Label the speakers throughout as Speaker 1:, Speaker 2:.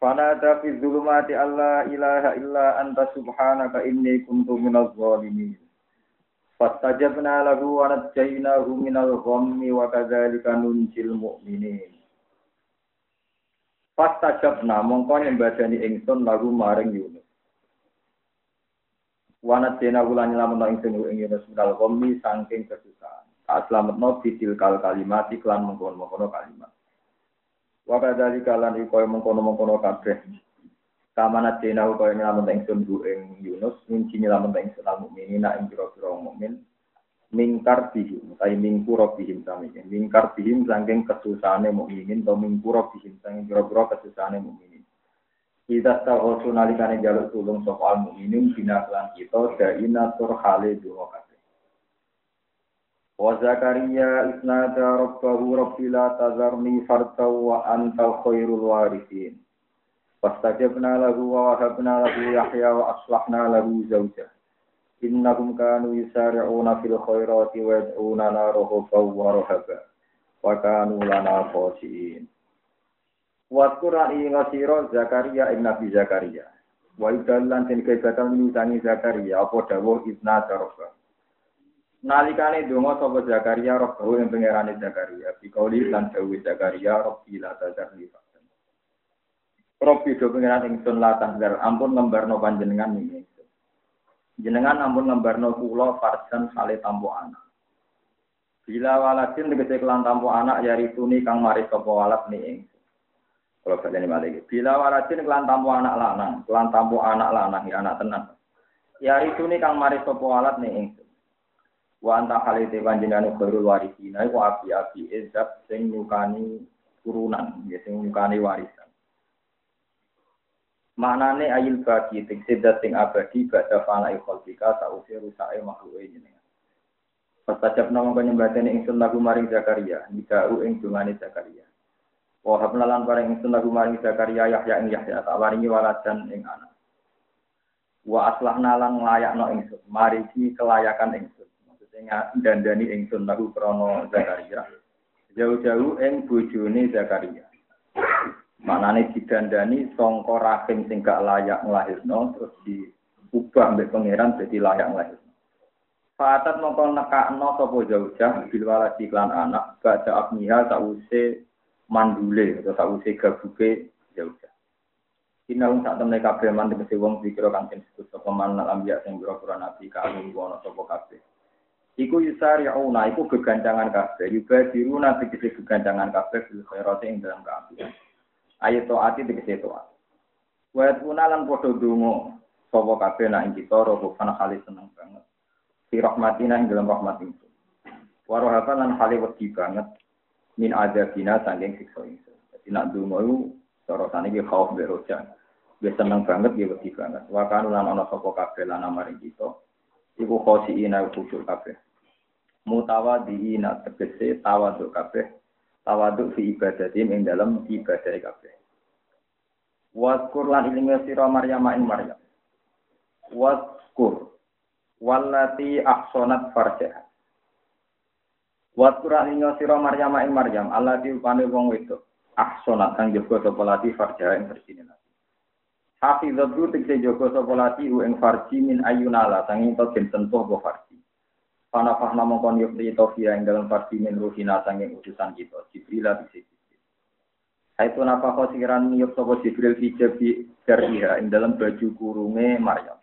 Speaker 1: Fanada fi zulumati alla ilaha illa anta subhanaka inni kuntu minaz zalimin. Fastajabna lahu wa najjaynahu minal ghammi wa kadzalika nunjil mu'minin. Fastajabna mongko nyembadani ingsun lagu maring Yunus. Wa najjaynahu lan nyelametno ingsun ing Yunus minal ghammi saking kesusahan. Tak selametno bidil kal kalimat iklan mengkono-mengkono kalimat. Wa kadzalika lan iku mengkono-mengkono kabeh. Kamana dina kaya nyelamet ingsun bu ing Yunus, ngunci nyelamet ingsun al mukminina ing pira-pira mukmin mingkar bihim, tai mingkuro bihim sami. Mingkar bihim saking kesusahane mukminin atau mingkuro bihim saking pira-pira kesusahane mukminin. Kita tahu nalikane jaluk tulung sapa al mukminin bina kita daina tur hale kabeh. Wa Zakaria isnada rabbahu rabbi la tazarni farta wa anta khairul warithin. Fastajabna lahu wa wahabna lahu Yahya wa aslahna lahu zawjah. Innahum kanu yusari'una fil khairati wa yad'una rahaban wa rahaba. Wa kanu lana khashiin. Wa Qur'an ngasira Zakaria ing Nabi Zakaria. Wa idallan den kebatan minutangi Zakaria apa dawuh ibna. Nalikane donga sapa Zakaria roh yang pangerane Zakaria, bikauli lan dawuh Zakaria robbi la tazarni fakten. Robbi do pangeran ingsun la tazar ampun ngembarno panjenengan ing ingsun. Jenengan ampun ngembarno kula farsan sale tampo anak. Bila waladin tegese kelan tampo anak yari tuni kang mari sapa walad ni ingsun. Kalau kalian balik, bila waladin kelan tampo anak lanang, kelan tampo anak lanang ya anak tenan. Yari tuni kang mari sapa walad ni. Wa anta halite panjenengan khairul warisina iku api-api ezat sing nyukani turunan ya sing nyukani warisan Manane ayil bagi tekse sing abadi badha fana ikhalika sause rusake makhluke jenengan Pastajab nama penyembatan ingsun lagu maring Zakaria, nidau ing dungane Zakaria. Wahab lan paring ingsun lagu maring Zakaria Yahya ing Yahya tak waringi waladan ing anak. Wa aslahna lan nglayakno ingsun, mariki kelayakan ingsun dandani ingsun lagu krono Zakaria. Jauh-jauh ing bojone Zakaria. Manane didandani sangka rahim sing gak layak nglahirno terus diubah mbek pangeran dadi layak nglahirno. Fatat mongko nekakno sapa jauh-jauh bil waladi klan anak baca abniha sause mandule atau sause gabuke jauh-jauh. Inau sak temne kabeh man tegese wong dikira kang disebut sapa man ambiya sing pira nabi kalung ana sapa kabeh. Iku yusari'una, iku gegancangan kabeh. Nanti kisi gegancangan kabeh bil khairati ing dalam keapian. Ayat to'ati dikisi to'at. Wayat lan podo dungo. Sopo kabeh na ing kita, robo kana kali seneng banget. Fi rahmatina ing dalam rahmat itu. Warohaka lan kali wedi banget. Min adabina sangking sikso itu. Jadi nak dungo itu, sorotane ki khauf beroja. Dia seneng banget, dia wedi banget. Wakanu lan ono sopo kabeh lan amaring kita. Iku khosiina khusyuk kabeh. Mutawadiina tegese tawaduk kabeh. Tawaduk fi ibadatim ing dalam ibadah kabeh. Waskur lan ilinge sira Maryam ing Maryam. Waskur wallati ahsanat farjaha Waskur lan ilinge sira Maryam ing Maryam allati upane wong wedok ahsanat kang jaga sapa lati farjaha ing bersine Hafizatu tegese jaga sapa lati ing farji min ayunala sanging to den sentuh apa farji Pana fahna mongkon yuk di tofia yang dalam farsi min ruhina sanging utusan kita. Jibril bisa Jibril. Itu napa kau sikiran yuk sopo Jibril di dariha yang dalam baju kurunge Maryam.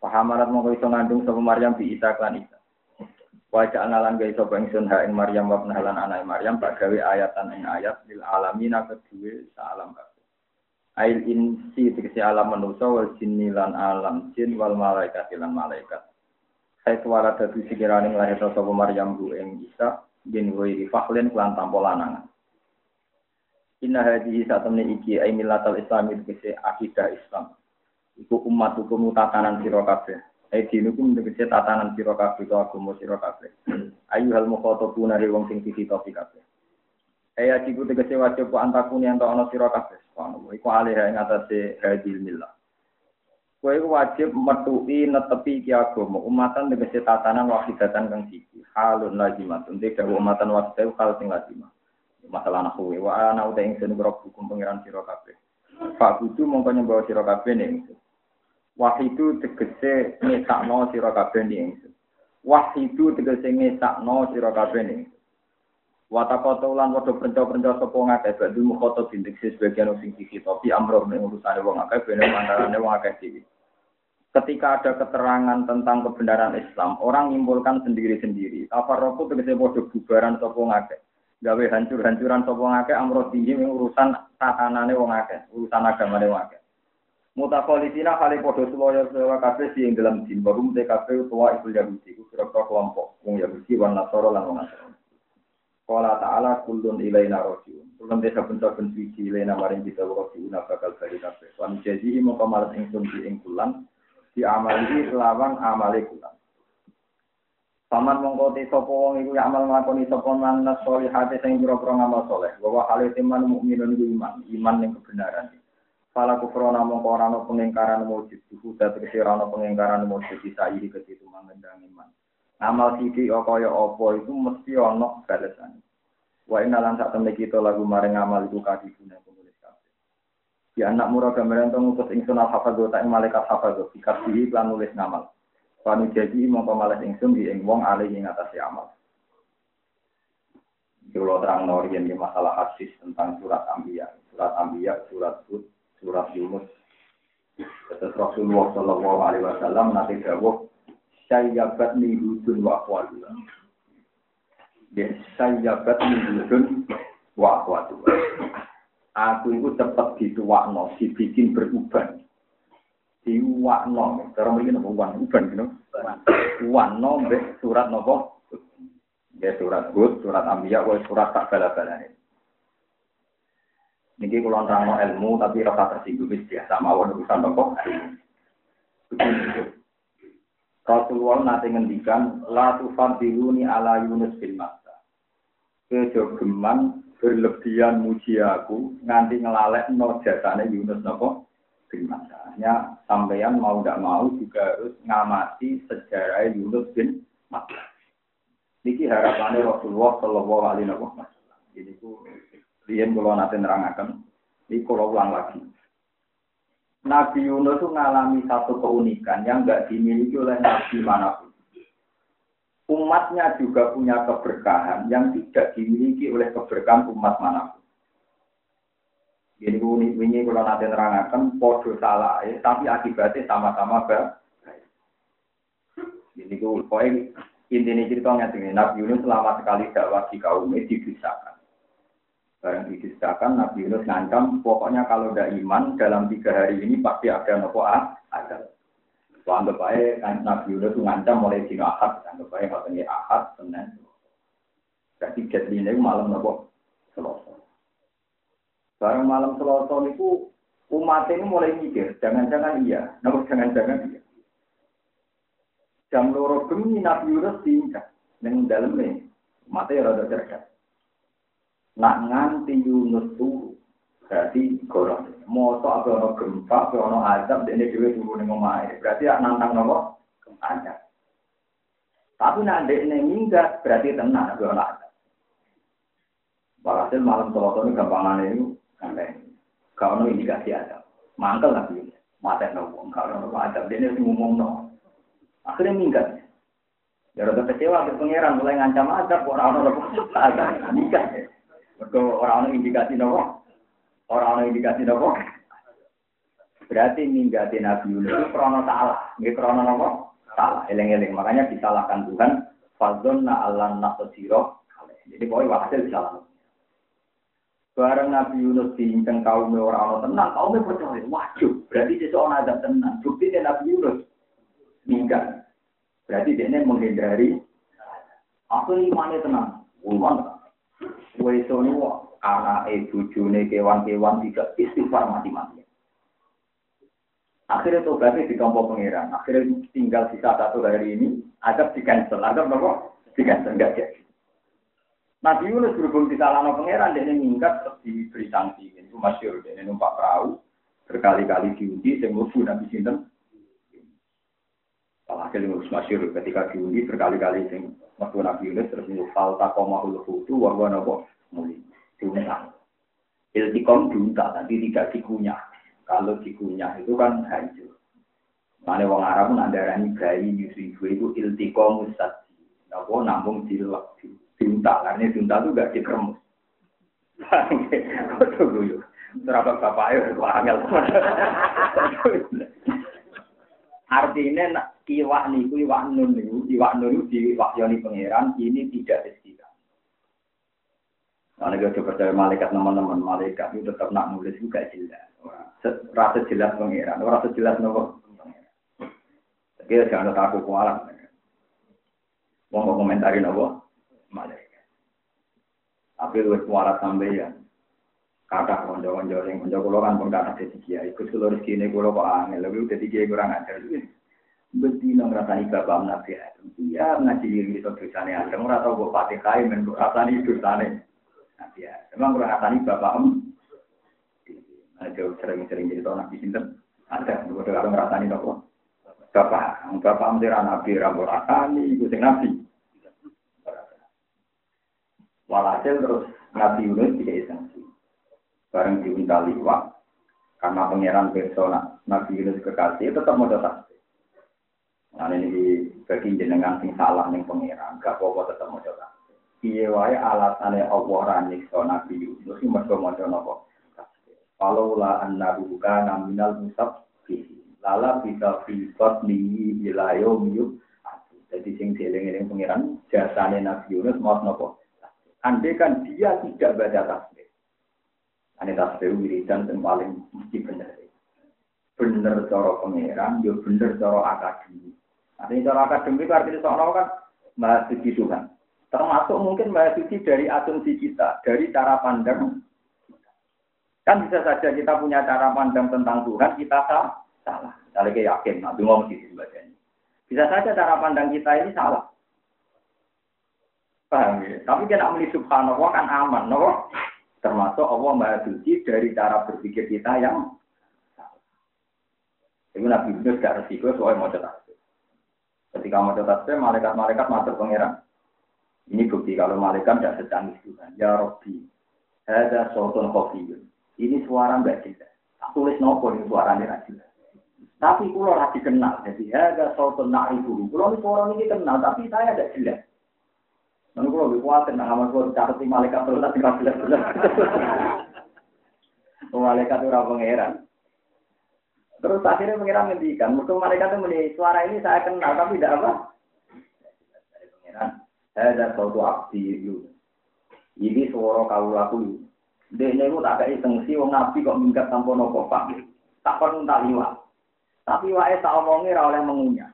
Speaker 1: Pahamarat mongko iso ngandung sopo Maryam di Isa klan Isa. Wajah analan gaya sopo ingsun ha ing Maryam wa penahalan anak Maryam tak gawe ayatan ing ayat lil alamina kedua saalam kabeh. Ail insi tegesi alam manusa wal jinni lan alam jin wal malaikat lan malaikat. Saya suara dadu sikirane lahir sapa Maryam bu ing Isa bin Wairi Fakhlin kelan tanpa lanangan. Inna hadhihi satamne iki ai millatal Islam iki akidah Islam. Iku umat hukum tatanan sira kabeh. Ai dinukum tegese tatanan sira kabeh agama sira kabeh. Ayu hal mukhatabuna ri wong sing dititopi kabeh. Ai ajiku tegese wajib antakuni ento ana sira kabeh. Iku alih ing atase hadil millah. Kowe wajib metuki netepi iki agama umatan tegese tatanan wahidatan kang siji. Halun lazimatun. Dek umatan wahidah hal sing lazimah masalah nahu wa ana uta ingsun hukum pangeran sira kabeh Pak Kudu mongko nyembah sira kabeh ning ingsun Wahidu tegese ngesakno sira kabeh ning ingsun Wahidu tegese ngesakno sira kabeh ning Watakota ulan padha penca-penca sapa ngakeh badhe mukhoto bintik sebagian sing dikitopi amroh ning urusane wong akeh bene mantarane wong akeh dhewe Ketika ada keterangan tentang kebenaran Islam, orang menyimpulkan sendiri-sendiri. Tafarroku tegese padha bubaran sapa ngakeh gawe hancur-hancuran sapa ngake amro tinggi urusan tatanane wong akeh, urusan agamane wong akeh. Mutakolisina kali podo seloyo sewa kabeh sing dalam jin baru te kabeh utawa iku Yahudi ku kira kelompok wong Yahudi wan Nasara lan wong Nasrani. Qala ta'ala kullun ilaina rajiun. Kullun desa saben suci ilaina maring kita rajiun bakal bali kabeh. Wan jadi mongko malas ingsun di ing kulan di amali lawan amale kulan. Paman mongko te wong iku amal nglakoni sapa man hati sing pira-pira ngamal saleh. Bahwa hal iman mukminun iku iman, iman ning kebenaran. Fala kufrona mongko ora ana pengingkaran wujud, huda tegese ora ana pengingkaran wujud ketitu mangendang iman. Amal sithik kaya apa itu mesti ana balasan. Wa inna lan sak temne kita lagu maring amal iku kadibune penulis kabeh. Di anak murah gambaran to ngutus ingsun al-hafadhu ta malaikat hafadhu dikasih lan nulis ngamal. Panu jadi mau pemalas ingsun di ing wong alih ing atas amal. Kalau terang norian di masalah hadis tentang surat Ambiya, surat Ambiya, surat Hud, surat Yunus. Rasulullah Shallallahu Alaihi Wasallam nanti dawuh sayyabat ni hudun wa akhwatuha. Ya sayyabat ni hudun wa akhwatuha. Aku itu cepat dituakno, dibikin beruban. Diwakno cara mriki napa? Wan uban gitu wanno mbek surat napa? Ya surat Hud surat Anbiya surat tak bala-balane. Niki kula nerangno ilmu tapi rasa tersinggung biasa mawon urusan napa Rasulullah nanti ngendikan la tufadiluni ala Yunus bin Matta. Kejogeman berlebihan muji aku nganti ngelalek no jasane Yunus nopo bin Makkahnya sampeyan mau tidak mau juga harus ngamati sejarah Yunus bin Makkah. Niki harapannya Rasulullah Shallallahu Alaihi Wasallam. Jadi ku lian kalau nanti nerangakan, ini kalau ulang lagi. Nabi Yunus itu mengalami satu keunikan yang nggak dimiliki oleh nabi mana pun. Umatnya juga punya keberkahan yang tidak dimiliki oleh keberkahan umat mana pun. Jadi ini kalau nanti terangkan podo salah, ya, tapi akibatnya sama-sama baik. Jadi ku poin intinya ceritanya ini Nabi Yunus selama sekali dakwah di kaumnya dibisakan. Barang dibisakan Nabi Yunus ngancam, pokoknya kalau ada iman dalam tiga hari ini pasti ada nopo ah, ada. So, anggap baik kan Nabi Yunus ngancam mulai dino ahad, anggap baik ini ahad, senin. Jadi ini malam nopo selesai. Barang malam Selasa itu umat ini mulai mikir, jangan-jangan iya, namun jangan-jangan iya. Jam loro gemi Nabi Yunus diinjak, yang dalamnya umatnya rada cerdas. Nak nganti Yunus tuh berarti golong. Moto apa ono gempa, apa ono azab, juga tunggu nih ngomai. Berarti ya nantang nopo? Ada. Tapi nanti ini minggat, berarti tenang, apa ono azab. Walhasil malam Selasa ini gampangan itu sampai kau nu indikasi ada mangkel lagi mata nopo? Kau nu ada dia ini ngomong no akhirnya minggat. Ya rada kecewa ke mulai ngancam ada orang orang nopo ada minggat mereka orang indikasi nopo orang indikasi nopo berarti minggatin Nabi Yunus itu krono salah nggak krono nopo salah eleng-eleng makanya disalahkan Tuhan fadzonna Allah nasodiro jadi pokoknya hasil disalahkan Bareng Nabi Yunus diinceng kaum orang orang tenang, kaum percaya, wajib. Berarti seseorang ada tenang. Bukti Nabi Yunus meninggal. Berarti dia menghindari. Aku imannya tenang. Ulang. Weso ini anak bojone kewan-kewan tidak istighfar mati-mati. Akhirnya tobatnya ditompo pangeran. Akhirnya tinggal sisa satu hari ini, agak di cancel. Agak nopo di cancel enggak jadi. Nabi Yunus berhubung di salano pangeran, dia minggat terus diberi sanksi. Ini masyur, dia numpak perahu berkali-kali diundi, saya Nabi Sinten. Kalau hasil ngurus masyur ketika diundi berkali-kali sing waktu Nabi Yunus terus ini fal takomahul hutu warga nopo muli diuntang. Iltikom diuntak, tapi tidak dikunyah. Kalau dikunyah itu kan hancur. Mana wong Arab nak darani bayi nyusui gue itu iltiko musad. Nopo nambung dilek diuntak karena diuntak itu gak dikremus. Kau gue Terapa bapak ayo angel. Artinya nak iwak niku iwak nun niku iwak nun di wahyoni pangeran ini tidak istilah. Nah, kita percaya malaikat teman-teman malaikat itu tetap nak nulis juga jelas rasa jelas pengiran, rasa jelas nopo Tapi jangan takut kualat. Mau komentarin nopo malaikat. Tapi lu kualat sampai ya. Kata konco-konco yang konco kulo kan pun kata kia. Ikut seluruh rezeki ini kulo kok angin. Lebih jadi kia kurang ajar. Betina ngerasani bapak nabi Adam. Iya ngaji diri itu dosane Adam. Ora tau kok fatihah men rasani dosane. Nabi Adam. Emang kurang ngerasani bapak em. Ada sering-sering jadi tahun nabi sinten. Ada, udah kalau ngerasani nopo. Bapak, bapak mentera nabi rambut rasani, itu sing nabi. Walhasil terus Nabi Yunus tidak sanksi. Bareng diminta liwat. Karena pangeran persona Nabi Yunus kekasih tetap mau tasbih. Nah ini bagi jenengan sing salah ning pangeran, gak apa-apa tetap mau tasbih. Iya wae alasannya Allah ra nyiksa Nabi Yunus iki mergo maca napa? Kalau la annahu kana minal musabbihin. Lala bisa filfat nih ilayo miyu. Jadi sing dieling-eling pengiran jasane Nabi Yunus mau nopo. Andai kan dia tidak baca tasbih. Ane tasbih wiridan yang paling mesti bener. Bener cara pengiran, yo ya bener cara akademi. Artinya cara akademi itu artinya seorang kan bahas suci Tuhan. Termasuk mungkin bahas dari asumsi kita, dari cara pandang Kan bisa saja kita punya cara pandang tentang Tuhan, kita salah. salah. Misalnya kayak yakin, nanti ngomong di sini Bisa saja cara pandang kita ini salah. Paham ya? Tapi kita melihat subhanallah kan aman, no? Termasuk Allah Maha Suci dari cara berpikir kita yang salah. Itu Nabi Yunus resiko soal mau tasbih. Ketika mau tasbih, malaikat-malaikat masuk pangeran. Ini bukti kalau malaikat tidak secanggih Tuhan. Ya Rabbi, ada sultan khofiyun. Ini suara mbak jelas. Tak tulis nopo ini suaranya tidak jelas. Tapi kulo rati kenal. Jadi ada sultan nak ibu. Kulo ini suara ini kenal, tapi saya tidak jelas. Lalu kulo lebih kuat tentang amal kulo catat malaikat terus tapi tidak jelas jelas. malaikat itu pangeran. Terus akhirnya pengiran ngendikan, musuh malaikat itu meni suara ini saya kenal tapi tidak apa. Pengiran, saya ada suatu abdi itu. Ini suara kau laku Dene ku tak kayak sengsi wong nabi kok minggat tanpa nopo pak. Tak perlu tak liwat. Tapi wae tak omongi oleh mengunyah.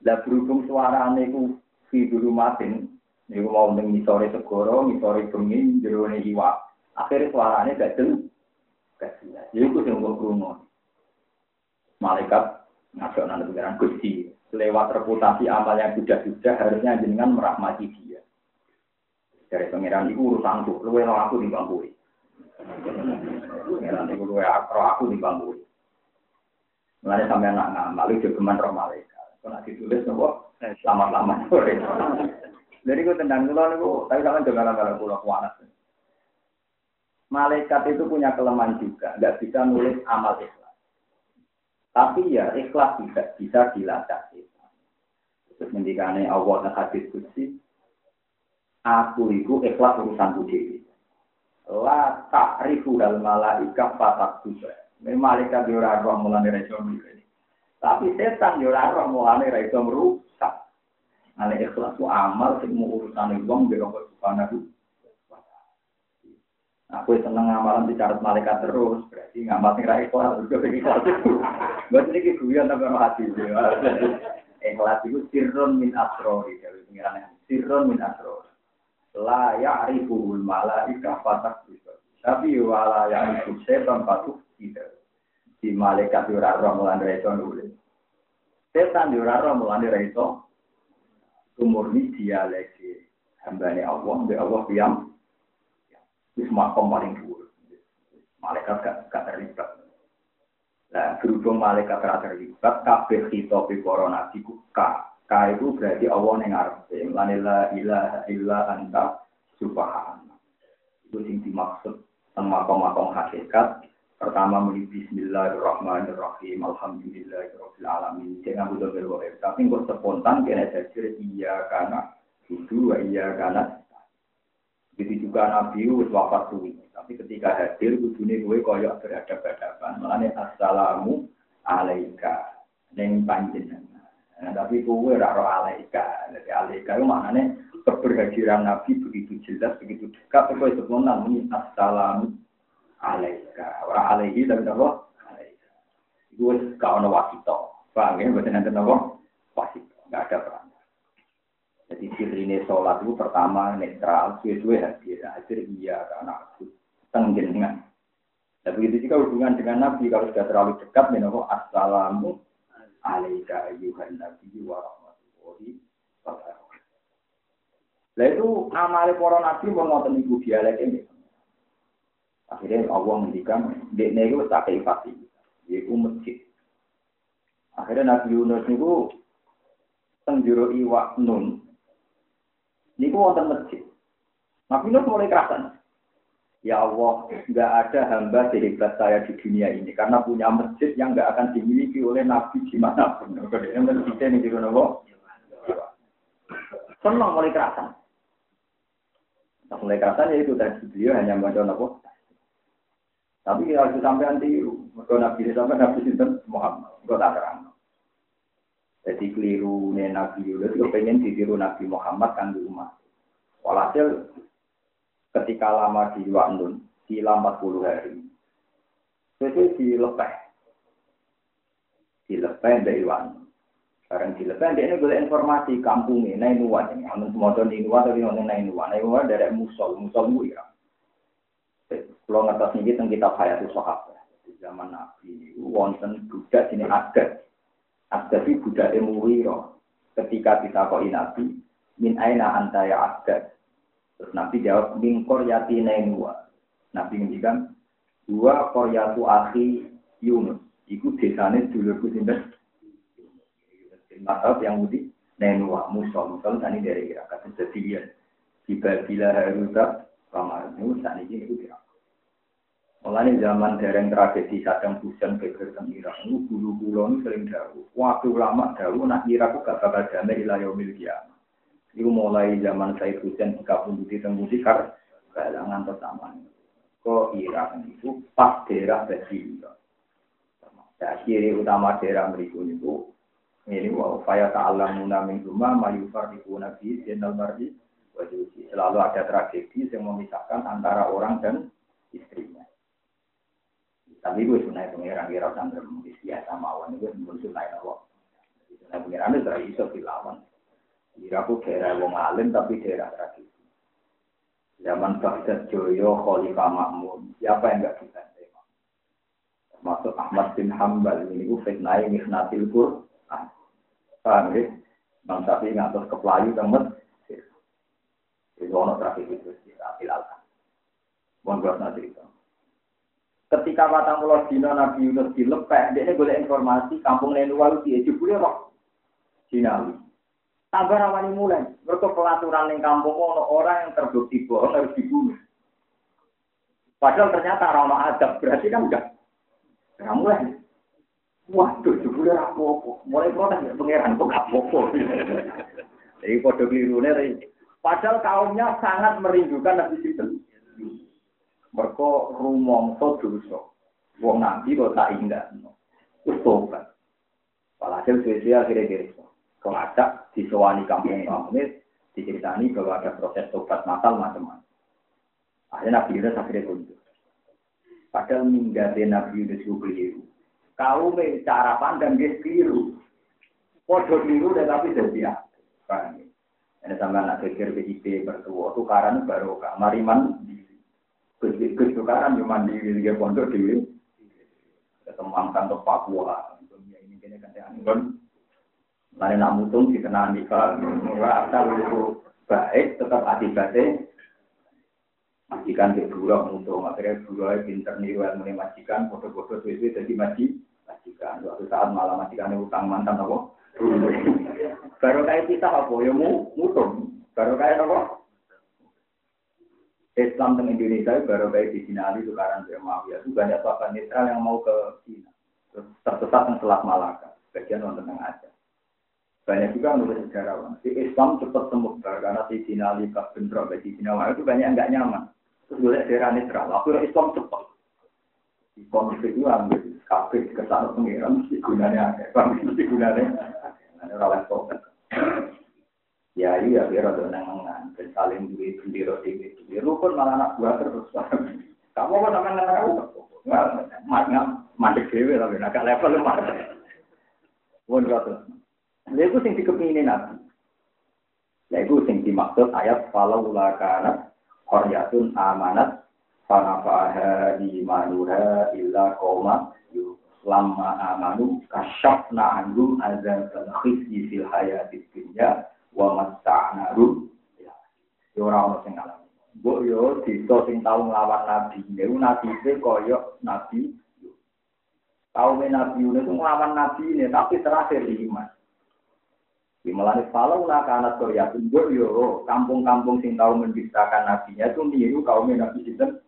Speaker 1: Lah berhubung suarane ku fi dulu matin, niku mau ning ngisore segoro, ngisore bengi, jero ne iwak. Akhirnya suarane gak jelas. Jadi ku sing krungu. Malaikat ngajak nang pikiran Gusti. Lewat reputasi amal yang sudah-sudah harusnya jenengan merahmati dia. Dari pangeran itu lu yang aku di bangku. Pangeran itu lu aku di bangku. Mulanya sampai anak ngamal, itu geman roh malaikat. Kalau ditulis nopo, selamat-selamat sore. Jadi gue tendang dulu nih tapi kalian jangan kalau pulau kuanas. Malaikat itu punya kelemahan juga, nggak bisa nulis amal ikhlas. Tapi ya ikhlas tidak bisa dilacak. Terus mendikane Allah dan hadis kudsi, aku itu ikhlas urusan budi. La ta'rifu dal malaika fatak juga. Ini malaikat orang roh mulai rejo Tapi setan orang roh mulai rejo merusak. Ane ikhlas itu amal semua urusan di roh subhanahu Aku seneng ngamalan dicatat malaikat terus, berarti ngamal sing ra ikhlas juga ikhlas itu. Buat ini guyon tapi hati. Ikhlas itu sirron min asrori, dari pengiran sirron min asrori. la ya'rifuhul malaika fatak Tapi wala ya'rifu setan patuh tidak. Di malaikat ora roh mulan reso nulis. Setan ora roh mulan reso umurni dia lagi hambane Allah, be Allah diam. Wis makom paling dhuwur. Malaikat gak, gak terlibat. Nah, berhubung malaikat gak terlibat, kabeh para nabi ku ka. Itu berarti Allah yang ngarepe. Mulane la ilaha illa anta subhanallah. Itu sing dimaksud teng makom-makom hakikat. Pertama muni bismillahirrahmanirrahim. Alhamdulillahirabbil alamin. Jangan butuh berwahir. Tapi kok spontan kena jadi iya karena itu iya karena Begitu juga Nabi wis wafat suwi. Tapi ketika hadir kudune kowe koyo berhadap-hadapan. Mulane assalamu alaika ning panjenengan. Nah, tapi kowe ora ro alaika. Jadi alaika itu maknane keberhadiran Nabi begitu jelas, begitu dekat. Kowe sebenarnya muni assalamu alaika. Ora alaihi tapi apa? Alaika. Iku wis gak ono wasito. Paham ya? Boten enten apa? Wasito. Enggak ada peran. Jadi sirine sholat itu pertama netral, suwe-suwe hadir, hadir iya karena aku tenggengan. Tapi begitu juga hubungan dengan Nabi kalau sudah terlalu dekat, menawa assalamu alaika ayyuhan nabi wa rahmatullahi wa barakatuh. Itu amale para nabi mau ngoten iku dialek ini. Akhirnya Allah mendikan, dia nego tak keifati, yaitu masjid. Akhirnya Nabi Yunus niku tenjuru iwak nun, Niku wonten masjid. Nabi Nuh mulai kerasan. Ya Allah, nggak ada hamba sehebat saya di dunia ini karena punya masjid yang nggak akan dimiliki oleh Nabi di mana pun. Ini masjid ini di mana Senang mulai kerasan. Nah, mulai kerasan ya itu tadi beliau hanya baca nopo. Tapi kalau sampai nanti, kalau Nabi sampai Nabi Sinten Muhammad, enggak tak terang. Jadi keliru nih Nabi Yunus, itu pengen ditiru Nabi Muhammad kan di rumah. Walhasil ketika lama di Wa'nun, di 40 hari, itu dilepeh. Dilepeh dari Wa'nun. Sekarang dilepeh, dia ini boleh informasi kampungnya, Nainuwan. Amun semua tahun Nainuwan, tapi orang Nainuwan. Nainuwan dari Musol, Musol itu ya. Kalau ngertos ini, tentang kitab Hayatul. Di zaman Nabi, wonten budak sini adat Abdasi budak Muwiro ketika ditakoi Nabi, min aina anta ya abdad. Terus Nabi jawab, min koryati nainua. Nabi ngendikan, dua koryatu akhi Yunus. Iku desane dulurku sinten. Masal yang mudi nainua, musol. Musol tani dari Irak. Kata sedian. Tiba bila haruta, kamar. Tani ini itu Irak. Mulanya zaman dereng tragedi Saddam Hussein geger teng Irak, ini sering dawu. Waktu lama dawu, nak Irak itu gak bakal damai kiamat. Itu mulai zaman Said Hussein dikabung di teng Musikar, galangan pertama. Kok Irak itu pas daerah Irak. Ya, ciri utama daerah mereka itu ini wow faya ta'allamuna min rumah mayufar di nabi jenal mardi selalu ada tragedi yang memisahkan antara orang dan istrinya. Tapi gue sunai pengiran kira sambil mungkin biasa mawon itu pun sunai Allah. Sunai pengiran itu dari iso dilawan. Kira aku daerah wong alim tapi daerah tradisi. Zaman Baghdad Joyo, Khalifah Makmun, siapa yang enggak kita Termasuk Ahmad bin Hambal ini gue fitnah Mihnatil Qur'an. Paham ya? Bang Safi ngatur ke Pelayu temen. Itu ono tradisi itu. Tidak, Mohon gue itu. Ketika patang pulau dino Nabi Yunus dilepek, dia boleh informasi kampung Nenuwa itu dia jebule kok Jinawi. Tambah rawani mulai, mereka pelaturan yang kampung ono orang yang terbukti bohong harus dibunuh. Padahal ternyata ramah adab berarti kan enggak. Nah, mulai. Waduh, jebule apa-apa. Mulai protes ya pangeran kok apa-apa. Jadi kode Padahal kaumnya sangat merindukan Nabi Sinten. Mereka rumongso dosa. Wong nabi kok tak indah. Terus tobat. Walhasil akhirnya diri. Kelacak disewani kampung-kampung diceritani bahwa ada proses tobat masal macam-macam. Akhirnya Nabi Yunus akhirnya tunjuk. Padahal minggatnya Nabi Yunus itu keliru. Kalau cara pandang dia keliru. Podo keliru dan tapi jadi ya. Ini sama anak geger PIP bertua, tukaran baru kak. Mariman, Gus Gus tukaran cuma di dia pondok di ketemu kantor Papua. Ini kini kan anggon. Lain nak mutung dikenal nikah, murah asal itu baik, tetap akibatnya majikan di buruk mutung, akhirnya buruk pinter niru ilmu majikan, foto-foto itu jadi maji, majikan. Suatu saat malah majikan utang mantan apa? Baru kayak kita apa? Ya mu, mutung. Baru kayak apa? Islam di Indonesia baru kayak di Cina itu tukaran ya Itu banyak sahabat netral yang mau ke Cina. Tersesat di Selat Malaka. Bagian non tengah aja. Banyak juga menurut sejarawan. Si Islam cepat semebar karena si Cina libat bentrok bagi Cina itu banyak nggak nyaman. Terus boleh daerah netral. Akhirnya Islam cepat. Di konflik itu ambil kafir ke sana pengiran mesti gunanya? Mesti gunanya ada orang level. Ya iya biar ada nengan. Dan saling duit bendera di itu. Lu pun malah anak buah terus. Kamu kok sama anak aku? Nggak, mandek dewe tapi agak level lemah. Pun kata. Lha iku sing dikepingin Nabi. Lha iku sing dimaksud ayat falau lakana qaryatun amanat fanafaha imanuha illa qauma lamma amanu kasyafna anhum azabal khizyi fil hayatid dunya wa matta'nahum ya. Ora ono sing ngalami. Mbok yo desa sing tau nglawan nabi. Niku nabi e koyo nabi. Kaum nabi itu nglawan nabi ini tapi terakhir iman. Di melani falau nak anak Korea tunggu yo kampung-kampung sing tahu menciptakan nabinya itu niru kaum nabi sinten?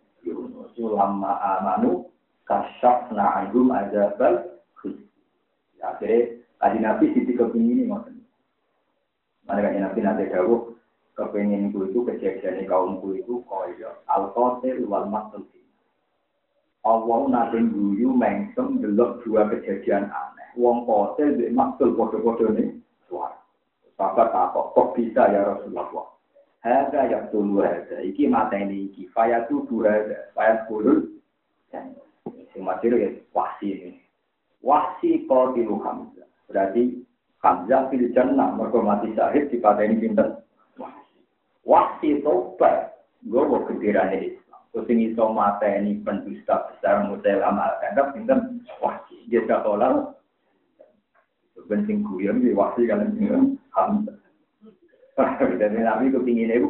Speaker 1: Ulama amanu kasyaf na'agum azabal ya, akhirnya tadi nabi sisi kepingin ini ngoten mana kan nabi nanti jauh kepingin ku itu kejadian kaumku itu koyo al qatil wal maqtul Allah nanti guyu mengsem delok dua kejadian aneh wong qatil di maktul bodoh-bodoh nih suara Sahabat takut, kok bisa ya Rasulullah? Hada yang tulu hada, iki mata ini iki, faya tubuh hada, faya kulul. Yang masih ya wahsi ini. Wahsi tilu Hamzah. Berarti Hamzah fil jannah, mereka mati syahid di pada ini pinter. Wahsi. Tobat, mau kedirane Islam. Terus ini so mata ini pendusta besar mutelam al-kandap, pinter. Wahsi. Dia sekolah, bensin guyon di wahsi kalian hamzah. Jadi Nabi kepingin itu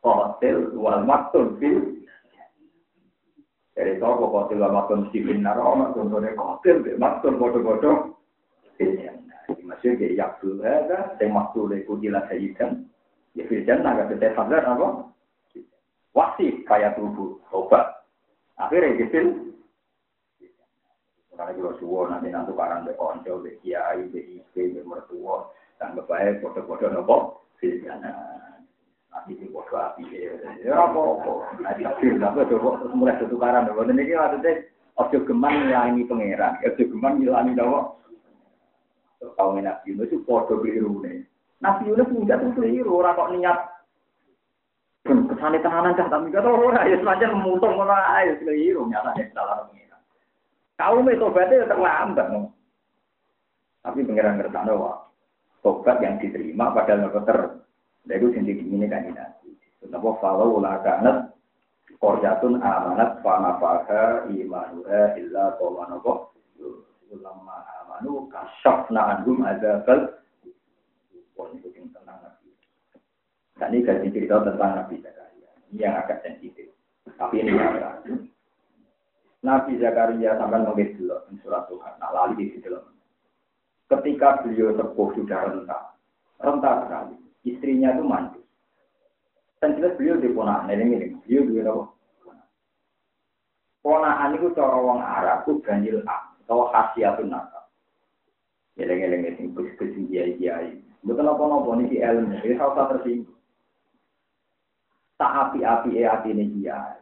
Speaker 1: hotel wal maktun fil. Dari toko hotel wal maktun mesti benar. Oh, contohnya hotel maktun bodoh-bodoh. Maksudnya kayak yakul ada, saya maktul itu jelas sajidan. Ya fil jannah bisa sadar apa? Wasi kayak tubuh, obat. Akhirnya gitu. Karena juga suwo nanti nanti barang be konco, be kiai, be istri, be mertua, dan bebaik foto-foto nopo filmnya. Nanti di foto api ya apa-apa. Nanti film apa coba terus mulai tukaran. Nopo ini maksudnya ojo geman ngilangi pangeran, ojo geman ngilangi nopo. Kau Nabi Yunus itu foto biru nih. Nabi Yunus enggak tuh keliru, orang kok niat kesane tenanan cah tapi kata ora ya semacam mutung ora ayo keliru nyata salah pengiran. Kaum itu berarti terlambat. No. Tapi pengiran ngerti wah. Tobat yang diterima padahal nggak ter. Itu sendiri ini kan nabi. Kenapa kalau ulah kanat koryatun amanat fanafaha imanuha illa qawmanopo ulama amanu kasyafna anhum adzabal pun itu yang tenang nabi. Dan ini gaji cerita tentang Nabi Zakaria. Ini yang agak sensitif. Tapi ini yang Nabi Zakaria sampai nulis dulu surat Tuhan. Nah, lali di situ Ketika beliau sepuh sudah rentah, rentah sekali. Istrinya itu mandul. Dan jelas beliau di ponakan, ini ini, beliau di apa? Ponakan itu cara orang Arab itu ganjil A, atau khasiatun nakal. Geleng-geleng itu, kus-kus kiai-kiai. Betul apa-apa ini ilmu, ini harus tersinggung. Tak api-api e hati ini kiai.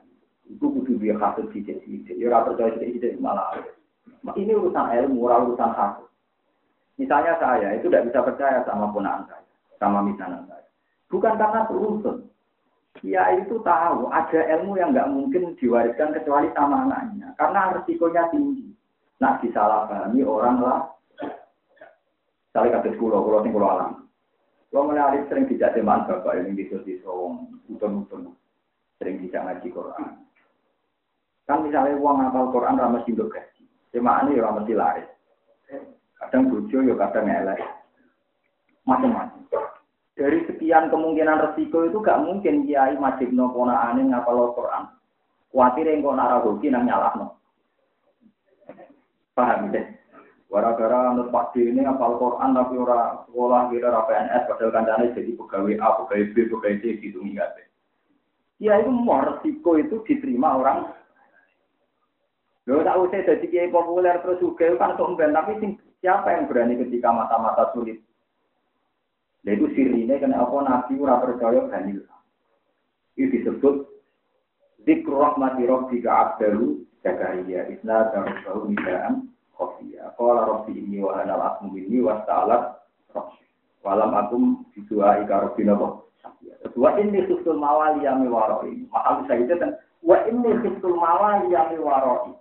Speaker 1: Itu kudu dia kasut sidik-sidik. Ya ora percaya sidik-sidik malah. Ini urusan ilmu, urusan kasut. Misalnya saya itu tidak bisa percaya sama ponaan saya, sama misalnya saya. Bukan karena beruntun. Dia itu tahu ada ilmu yang nggak mungkin diwariskan kecuali sama anaknya, karena resikonya tinggi. Nah, disalahpahami orang lah. Saya kata sekolah, kalau tinggal alam. Kalau mulai sering tidak teman bapak ini di di sawong, utun-utun, sering tidak ngaji Quran. Kan misalnya uang ngapal Quran ramah sih gaji, cuma ini ramah mesti laris. Kadang bujo, ya kadang elek, macam-macam. Dari sekian kemungkinan resiko itu gak mungkin kiai majib no aneh ngapal Quran. Kuatir yang kona rahoki nang nyalah no. Paham deh? Gara-gara menurut Pak ini apal Quran tapi ora sekolah kira ora PNS padahal kancane jadi pegawai A, pegawai B, pegawai C gitu enggak Ya itu mau resiko itu diterima orang. Lo tak usah jadi kiai populer terus juga kan sombong tapi siapa yang berani ketika mata-mata sulit? Nah itu sirine kena apa nabi ora percaya ganil. Itu disebut Zikru rahmati rabbika abdalu Zakaria Isna darusahu nidaan khofiyah. Qala rabbi ini wa anal ini wa ta'ala rabbi. Walam akum bidua ika rabbi nabo. Wa inni khiftul mawali yami waroi. Mahal bisa itu kan. Wa inni khiftul mawali yami waroi.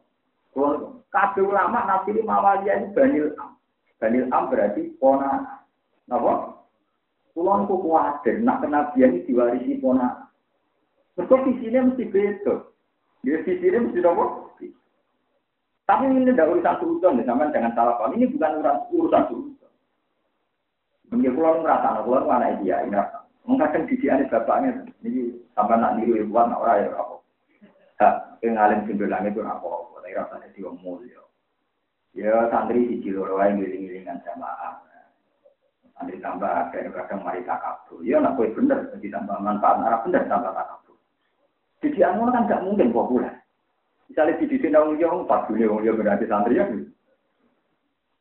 Speaker 1: Kabeh ulama nafsiri mawali ini banil am. Banil am berarti pona. Napa? Kulon ku kuwatir, nak kenabian ini diwarisi pona. Mereka visinya mesti beda. Dia visinya mesti nopo. Tapi ini tidak urusan sultan, sama jangan salah paham. Ini bukan urusan urusan. Mungkin pulau merasa, pulau mana dia ini rasa. Mengkadang didikan bapaknya, ini sampai nak niru ibuan, orang ya apa. Hak, pengalim sembilan itu apa tapi rasanya dia mulia. Ya santri di Ciloro yang ngiling-ngilingan jamaah. Santri tambah kadang-kadang mari takabur. Ya nak kue bener, jadi tambah manfaat, arah bener tambah takabur. Jadi anu kan gak mungkin populer. Misalnya di sini orang yang empat dunia orang berarti santri ya.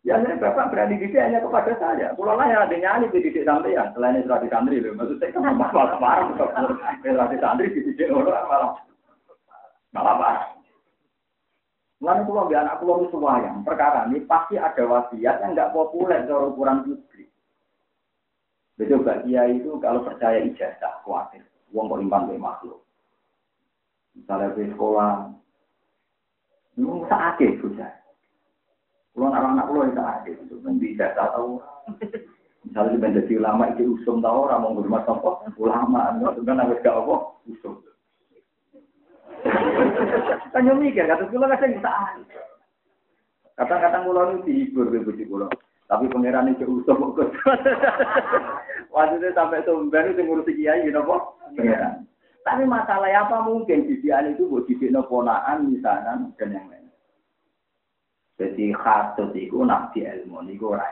Speaker 1: Ya saya bapak berani didik hanya kepada saya. Pulau lah yang ada nyali di didik santri ya. Selain itu di santri loh. Maksud saya kenapa malah marah? Di santri di didik orang malah malah marah. Mulai pulau biar anak pulau itu yang perkara ini pasti ada wasiat yang nggak populer dari ukuran publik. Betul bagi itu kalau percaya ijazah khawatir, uang kok imbang makhluk. Misalnya di sekolah, Nung sakit bocah. Kulo anak-anak kulo itu sakit, itu bisa tahu. Misalnya di jadi ulama itu usum tahu orang mau rumah sopo ulama, enggak kan harus gak apa usum. Tanya mikir, kata kulo kan bisa Kata-kata kulo itu dihibur ke bujuk kulo. Tapi pangeran itu usum kok. Waktu itu sampai sumber itu ngurusi kiai, gitu kok. Pangeran. Tapi masalah apa mungkin didikan itu buat didik ponaan misalnya dan yang lain. Jadi khatut itu nabi ilmu itu ora.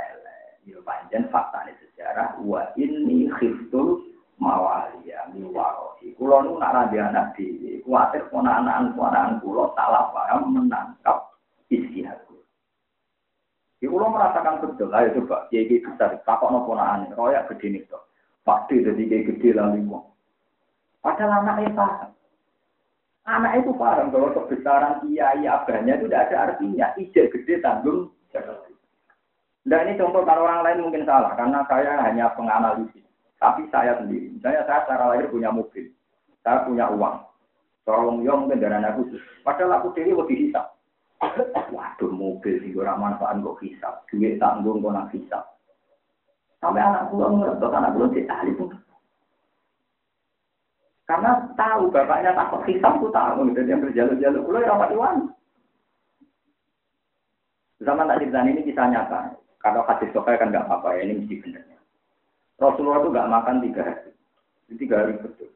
Speaker 1: Ya panjang fakta ini sejarah wa ini khiftul mawalia miwarohi. Kulo nu nak rabi anak di kuatir ponaan ponaan kulo salah paham menangkap isi aku. Ya kulo merasakan betul lah itu pak. Kiai besar takok no ponaan royak gede nih jadi kiai gede lalu Padahal anaknya paham. Anak itu paham bahwa kebesaran kiai abahnya itu tidak ada artinya. Ijek gede tanggung Nah ini contoh kalau orang lain mungkin salah karena saya hanya penganalisis. Tapi saya sendiri, misalnya saya secara lahir punya mobil, saya punya uang. Tolong yang kendaraan khusus. Padahal aku sendiri lebih hisap. Waduh mobil sih orang manfaat kok hisap. Duit tanggung kok nak hisap. Sampai anak pulang ngerti, anak pulang di ahli pun karena tahu bapaknya takut hisap tuh tahu gitu dia berjalur-jalur pulau ya rapat iwan. Zaman tak cerita ini kisah nyata. Kalau hadis sokai kan nggak apa-apa ya ini mesti benernya. Rasulullah itu nggak makan tiga hari. Tiga hari betul.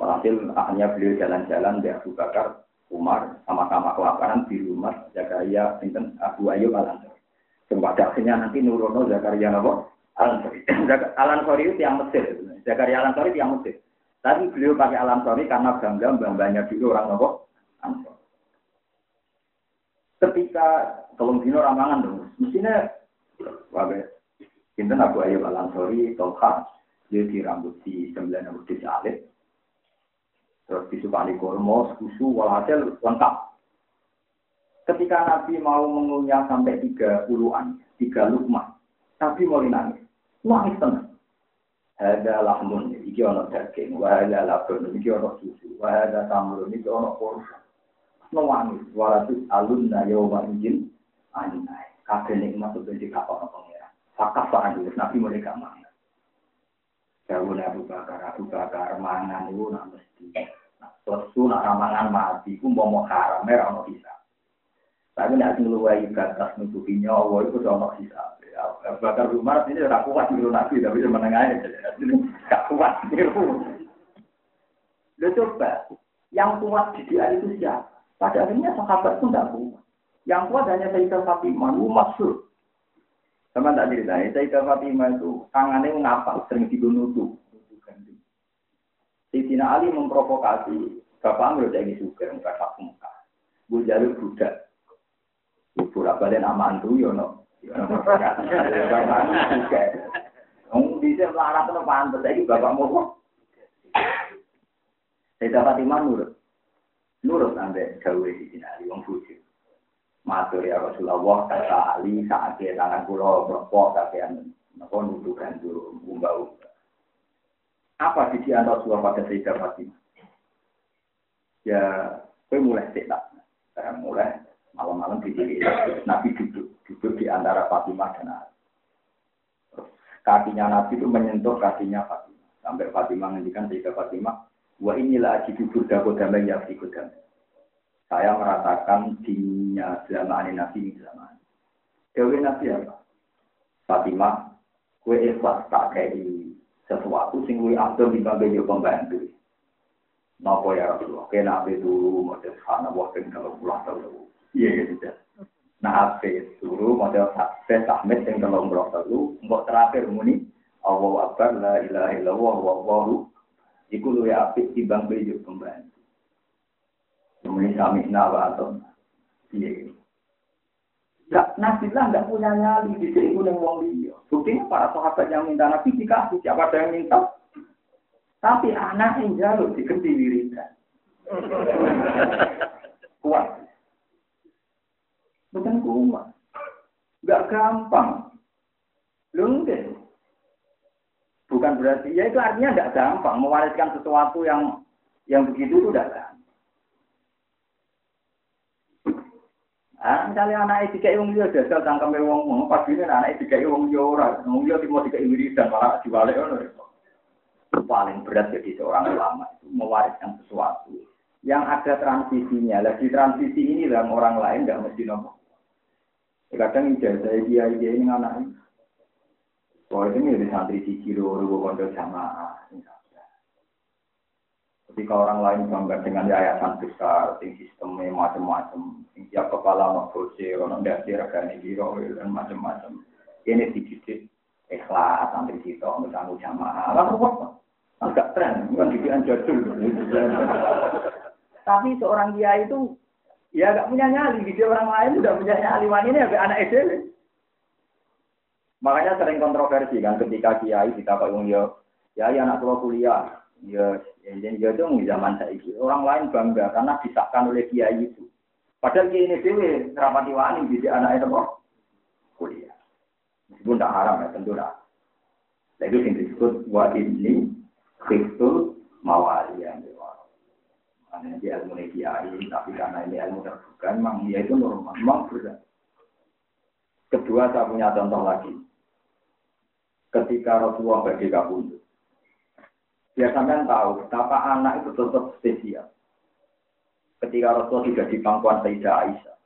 Speaker 1: Walhasil akhirnya beliau jalan-jalan di Abu Bakar, Umar, sama-sama kelaparan di rumah Zakaria, Sinten Abu Ayyub al Ansori. Pada akhirnya nanti Nurono Zakaria Nabo al Ansori. Al Ansori itu yang Mesir. Zakaria al Ansori yang Mesir. Tapi beliau pakai alam sorry karena bangga bangganya dulu orang nopo. Ketika tolong dino ramangan dong, mestinya wabe. Kita Abu Ayyub al Ansori, Tolha, dia di rambut di sembilan rambut di salib, terus disukani kormo, susu, walhasil lengkap. Ketika Nabi mau mengunyah sampai tiga puluhan, tiga lukmah, Nabi mau nangis, nangis tenang. Ada lahmun, iki ono daging, wa ada labun, iki ono susu, wa ada tamrun, iki ono kurma. Nangis, walatus alunna yawma izin, anai. Kabeh nikmat itu di kapal pengira. Fakaf pak Nabi mulai gak Jauh Abu Bakar, Abu Bakar mangan itu nak mesti. Lesu nak ramangan mati, ku mau mau haram, merah mau bisa. Tapi nak ngeluai batas nutupi nyawa itu udah mau. Bakar Umar ini udah kuat niru Nabi, tapi cuma menengahnya. Gak kuat niru. Lo coba, yang kuat di dia itu siapa? Pada akhirnya sahabat pun tidak kuat. Yang kuat hanya Sayyidah Fatimah, itu maksud. Sama tak cerita, Sayyidah Fatimah itu tangannya ngapa, sering dibunuh Sayyidina Ali memprovokasi, Bapak Amr jadi suka, enggak tak muka. Bu jalur budak. Bu pura balik nama antu, Bapak mau. Sayyidah Fatimah nurut. Nurut sampai jauh di sini, Ali, wong bujuk. Matur ya Rasulullah, kata Ali, saat dia tangan pulau berpok, kakean, gantu, umbau. Apa sisi Rasulullah pada Sayyidah Fatimah? Ya, gue mulai tak. Saya mulai malam-malam di sini. Nabi duduk, duduk di antara Fatimah dan Ali. Kakinya Nabi itu menyentuh kakinya Fatimah. Sampai Fatimah ngendikan Sayyidah Fatimah, wa inilah aji duduk dako damai ya damai saya merasakan dinginnya zaman Nabi zaman. Dewi Nabi apa? Fatimah, kue ikhlas tak kayak sesuatu sing abdul di bangga yo pembantu. Napa ya Rasulullah? Kena nabi dulu sana buat kalau pulang Iya gitu. Nah ape dulu model sampai tahmid yang kalau pulang tahu. Enggak terakhir muni Allah Akbar la ilaha illallah wallahu Iku luwe apik timbang bejo pembantu. Kemudian kami nawa atau iya. Gak, Nabi lah nggak punya nyali di sini yang wong liya. Buktinya para sahabat yang minta Nabi dikasih siapa ada yang minta. Tapi anak yang jalur diganti wiridan. kuat. Bukan kuat. Gak gampang. Lungkit. Bukan berarti, ya itu artinya tidak gampang. Mewariskan sesuatu yang yang begitu itu tidak gampang. Ah, misalnya anak itu kayak wong dia jajal tangkap wong wong pas ini anak itu kayak wong orang, wong dia mau dikai wiridan malah diwalik ono. Paling berat jadi seorang ulama itu mewariskan sesuatu yang ada transisinya. Lagi transisi ini dalam orang lain tidak mesti nopo. Kadang ijazah dia dia ini anak ini. Soalnya ini di santri siji loro kondo jamaah. Ketika orang lain bangga dengan yayasan besar, sing sistemnya macam-macam, tiap kepala mau kursi, orang dasi regani biro dan macam-macam. Ini dididik ikhlas sampai situ, misalnya jamaah. Lalu apa? Agak tren, bukan didikan jadul. Tapi seorang dia itu ya gak punya nyali, di orang lain udah punya nyali. Ini agak anak SD. Makanya sering kontroversi kan ketika kiai kita pak yo, ya ya anak tua kuliah, Ya, yang jadi itu zaman saya. Orang lain bangga karena disahkan oleh kiai itu. Padahal kiai ini dewi rapati wani jadi anak itu kok kuliah. Meskipun tak haram ya tentu lah. Itu yang disebut wa ini kristul mawalian. Karena dia ilmu kiai, tapi karena ini ilmu terbuka, memang dia itu normal, memang. Kedua, saya punya contoh lagi. Ketika Rasulullah bagi Biar sampean tahu betapa anak itu tetap spesial. Ketika Rasul tidak di pangkuan Sayyidah Aisyah.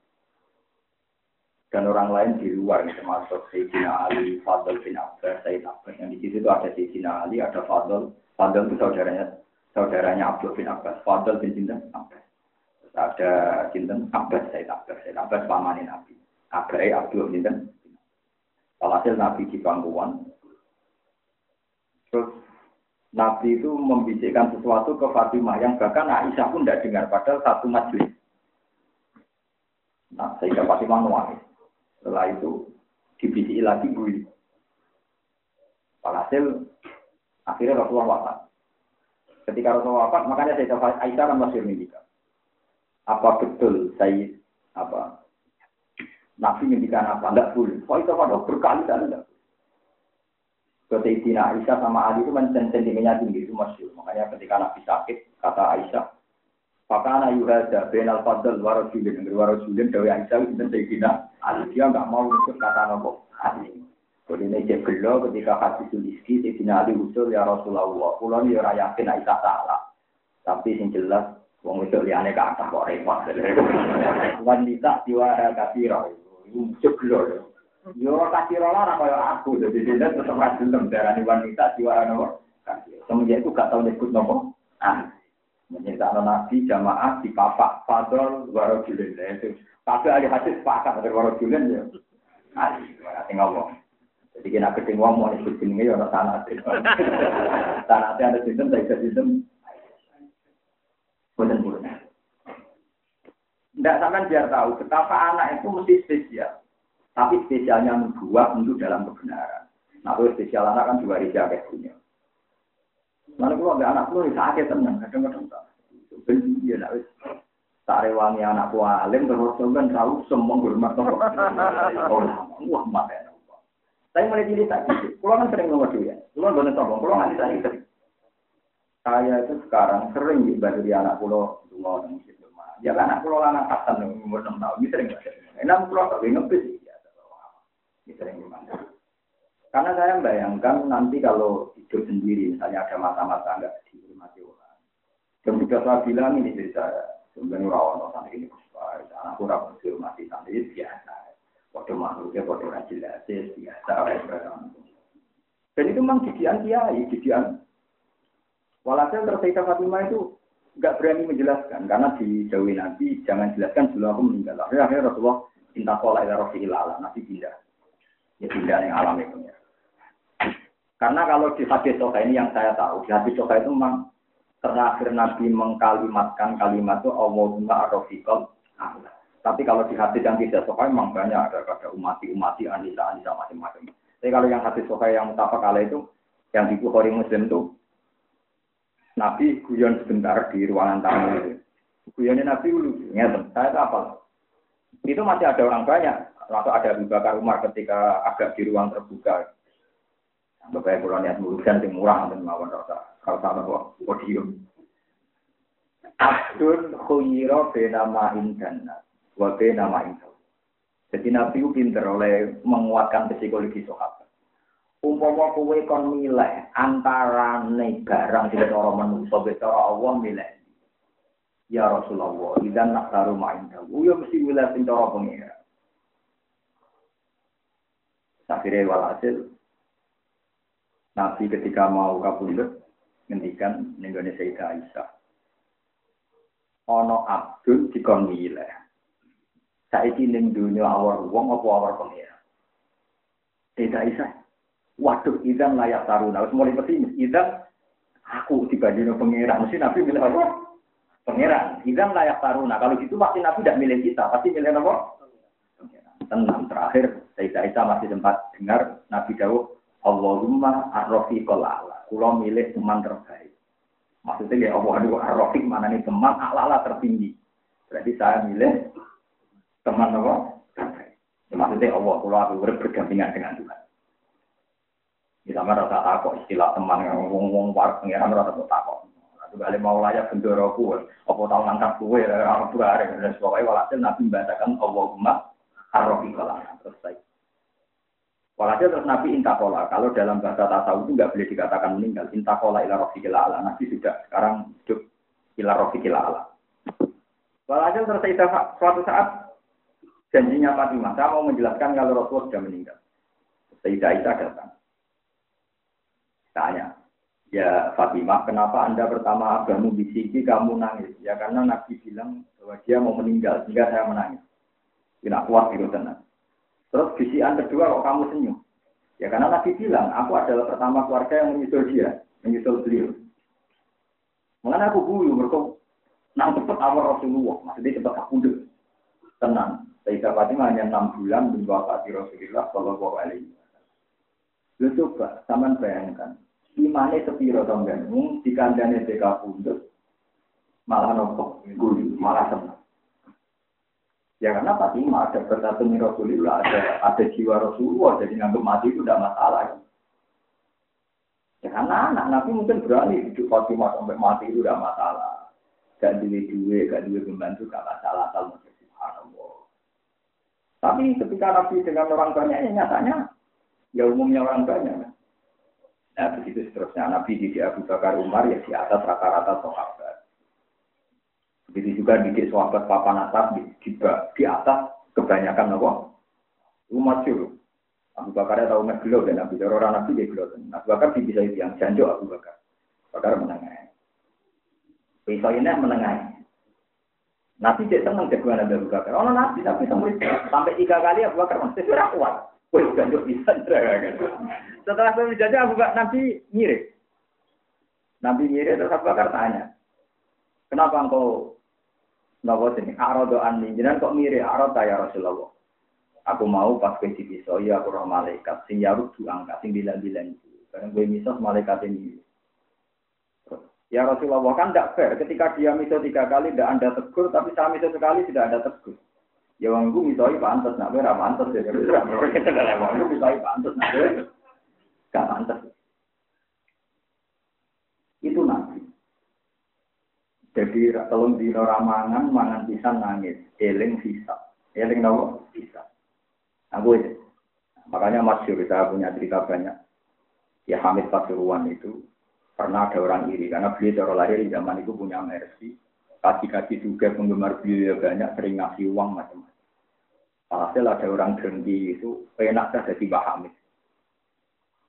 Speaker 1: Dan orang lain di luar, termasuk Sayyidina Ali, Fadl bin Abbas, Sayyid Abbas. Yang di situ itu ada Sayyidina Ali, ada Fadl. Fadl itu saudaranya saudaranya Abdul bin Abbas. Fadl bin Sinten Abbas. Terus ada Sinten Abbas, Sayyid Abbas. Sayyid Abbas pamanin Nabi. Abai Abdul Sinten. Walhasil Nabi di pangkuan. Terus Nabi itu membisikkan sesuatu ke Fatimah yang bahkan Aisyah pun tidak dengar padahal satu majelis. Nah, sehingga Fatimah nuangis. Setelah itu dibisiki lagi bui. Walhasil akhirnya Rasulullah wafat. Ketika Rasulullah wafat, makanya saya Aisyah kan masih mendikat. Apa betul saya apa Nabi mendikan apa? Tidak boleh. Kok itu pada berkali-kali tidak Sayyidina Aisyah sama Ali itu kan sentimennya tinggi itu masyur. Makanya ketika Nabi sakit, kata Aisyah, Fakana yuhada ben al fadl warajulin. Yang warajulin dari Aisyah itu Sayyidina Ali. Dia nggak mau ikut kata nopo Jadi ini cek gelo ketika hadis sulistki, Sayyidina Ali usul ya Rasulullah. Kulo ini ora yakin Aisyah salah. Tapi yang jelas, wong itu liane ke atas kok repot. Wanita diwara kasiro. Itu cek gelo. Yo kasiro lah kaya aku. Jadi dia tetap rajulem darah wanita diwara nopo. Semenjak itu gak tahu nyebut nopo. Ah, menyertakan nabi jamaah di papak fadol warojulin. Tapi ahli hadis sepakat dari warojulin ya. Ali, ngomong. Jadi kena gedeng wong mau disebut jenenge ya ana sanate. Sanate ada sistem, bisa sistem. Boten boten. Tidak sampai biar tahu betapa anak itu mesti spesial. Tapi spesialnya membuat untuk dalam kebenaran. Nah, kalau spesial anak kan juga rija kayak punya. Lalu kalau ada anak lu sakit tenang, kadang-kadang tak. Benci ya, nak. Tak rewangi anakku alim terus kan tahu semua hormat. Oh, wah, mati. Saya mulai cilik gitu. Kulo kan sering ngomong ya. Kulo nggak sombong. Kulo nggak bisa itu. Saya itu sekarang sering di anak kulo dungo dan musik rumah. Ya kan anak kulo anak kasan umur enam tahun. Ini sering banget. Enam kulo tapi ngepis ya. Ini sering gimana? Karena saya bayangkan nanti kalau hidup sendiri, misalnya ada masa-masa nggak dihormati orang. Juga saya bilang ini saya, sebenarnya rawan orang ini, anakku rawan dihormati santri biasa. Waktu makhluknya, waktu rajin biasa. Dan itu memang didian kiai, didian. Walhasil tersisa Fatimah itu nggak berani menjelaskan karena di Jawa Nabi jangan jelaskan sebelum aku meninggal. Akhirnya, akhirnya Rasulullah minta pola ila rofi ilala, Nabi pindah. Ya pindah yang alam itu ya. Karena kalau di hadis Soka ini yang saya tahu, di hadis Soka itu memang terakhir Nabi mengkalimatkan kalimat itu Allahumma arrofiqal Allah. Tapi kalau di hadis yang tidak sokai memang banyak ada kata umati umati anisa anisa macam-macam. Tapi kalau yang hadis sokai yang mutafak kala itu yang di Bukhari Muslim itu Nabi guyon sebentar di ruangan tamu itu. Guyonnya Nabi dulu, ngeten. Saya itu apa? Itu masih ada orang banyak. Lalu ada Abu Bakar Umar ketika agak di ruang terbuka. Bapak kalau niat mulusan yang murah dan mawon rasa kalau sama kok podium. Abdul khuyiro benama indana wabe nama itu. Jadi Nabi pinter oleh menguatkan psikologi sahabat. Umpama kowe kon milih antara barang sing cara manusa cara Allah milih. Ya Rasulullah, idan nak taruh main tahu, ya mesti milih sing cara pengira. Akhirnya walhasil, Nabi ketika mau kabundut, ngendikan nenggone Sayyidah Aisyah. Ono Abdul dikon milih. Saiki ning dunia awar wong apa awar pengira. Tidak bisa. Waduh, idan layak taruna. Harus mulai pesimis. Idan aku dibanding pengira. Mesti Nabi milih apa? Pengira. Idan layak taruna. Kalau gitu pasti Nabi tidak milih kita. Pasti milih apa? Tenang. Terakhir, Sayyidah Aisyah masih sempat dengar Nabi Dawud. Allahumma arrofi kolala. Kulo milih teman terbaik. Maksudnya ya Allah, aduh arrofi mana nih teman ala tertinggi. Berarti saya milih teman apa? Maksudnya Allah, kalau aku berdampingan dengan Tuhan. Di sama rasa takut istilah teman yang ngomong war pengiran rasa takut. Lalu kali mau layak bendoro kue, apa tahu ngangkat kue, orang tua hari dan sebagainya. Walhasil Nabi membacakan Allahumma arrofiqalah. Terus baik. Walhasil terus Nabi intakola. Kalau dalam bahasa tasawuf itu nggak boleh dikatakan meninggal. Intakola ila rofiqila ala. Nabi sudah sekarang hidup ila rofiqila ala. Walhasil terus suatu saat janjinya Fatimah. Saya mau menjelaskan kalau Rasulullah sudah meninggal. Sayyidah Aisyah datang. Tanya, ya Fatimah, kenapa Anda pertama agama bisiki kamu nangis? Ya karena Nabi bilang bahwa dia mau meninggal, sehingga saya menangis. Tidak kuat itu tenang. Terus bisian kedua kok kamu senyum? Ya karena Nabi bilang, aku adalah pertama keluarga yang menyusul dia, menyusul beliau. Mengenai aku guyu, mereka nang cepet awal Rasulullah, maksudnya cepet aku Tenang, Sayyidah Fatimah hanya enam bulan menwafati Rasulullah Shallallahu Alaihi Wasallam. Lu coba, taman bayangkan, imane sepiro tonggan, di kandangnya TK pundut, malah nopo, guru, malah senang. Ya karena Fatimah ada bersatu Rasulullah, ada ada jiwa Rasulullah, jadi nganggap mati itu tidak masalah. Ya karena anak Nabi mungkin berani hidup Fatimah sampai mati itu tidak masalah. Gak duit duit, gak duit pembantu, gak masalah. Asal Tapi ketika Nabi dengan orang banyak, ya nyatanya Ya umumnya orang banyak. Nah begitu seterusnya Nabi di Abu Bakar Umar ya di atas rata-rata sahabat. Begitu juga di sahabat papan atas di, di, di atas kebanyakan apa? Umat juga. Abu Bakar tahu ngegelo dan Nabi orang Nabi dia gelo. Abu Bakar bisa yang janjo Abu Bakar. Bakar menengah. Bisa ini menengah. Nabi cek seneng jagoan Abu Bakar. Oh Nabi tapi sampai tiga kali Abu Bakar masih sudah kuat. Wih, janjo bisa. Setelah saya menjadi Abu Bakar Nabi mirip. Nabi mirip terus Abu Bakar tanya, kenapa engkau Napa sini? Arodo anni. Jangan kok mirip aroda ya Rasulullah. Aku mau pas kowe bisa ya aku roh malaikat sing yaruk angkat sing bilang-bilang itu. Karena gue misal malaikat ini. Ya Rasulullah kan tidak fair ketika dia misal tiga kali tidak anda tegur, tapi saya misal sekali tidak ada tegur. Ya wong gue misalnya pantas, nak gue pantas ya. Wong gue misalnya pantas, nak gue gak pantas. Itu nabi. Jadi kalau di ramangan mangan pisan nangis, eling sisa, eling nawa sisa. Aku itu. Makanya masyur, saya punya cerita banyak. Ya Hamid Pasuruan itu pernah ada orang iri karena beliau cara lahir di zaman itu punya mercy. Kaki-kaki juga penggemar beliau ya banyak sering ngasih uang macam-macam. Alhasil ada orang dengki itu enak saja jadi Mbah Hamid.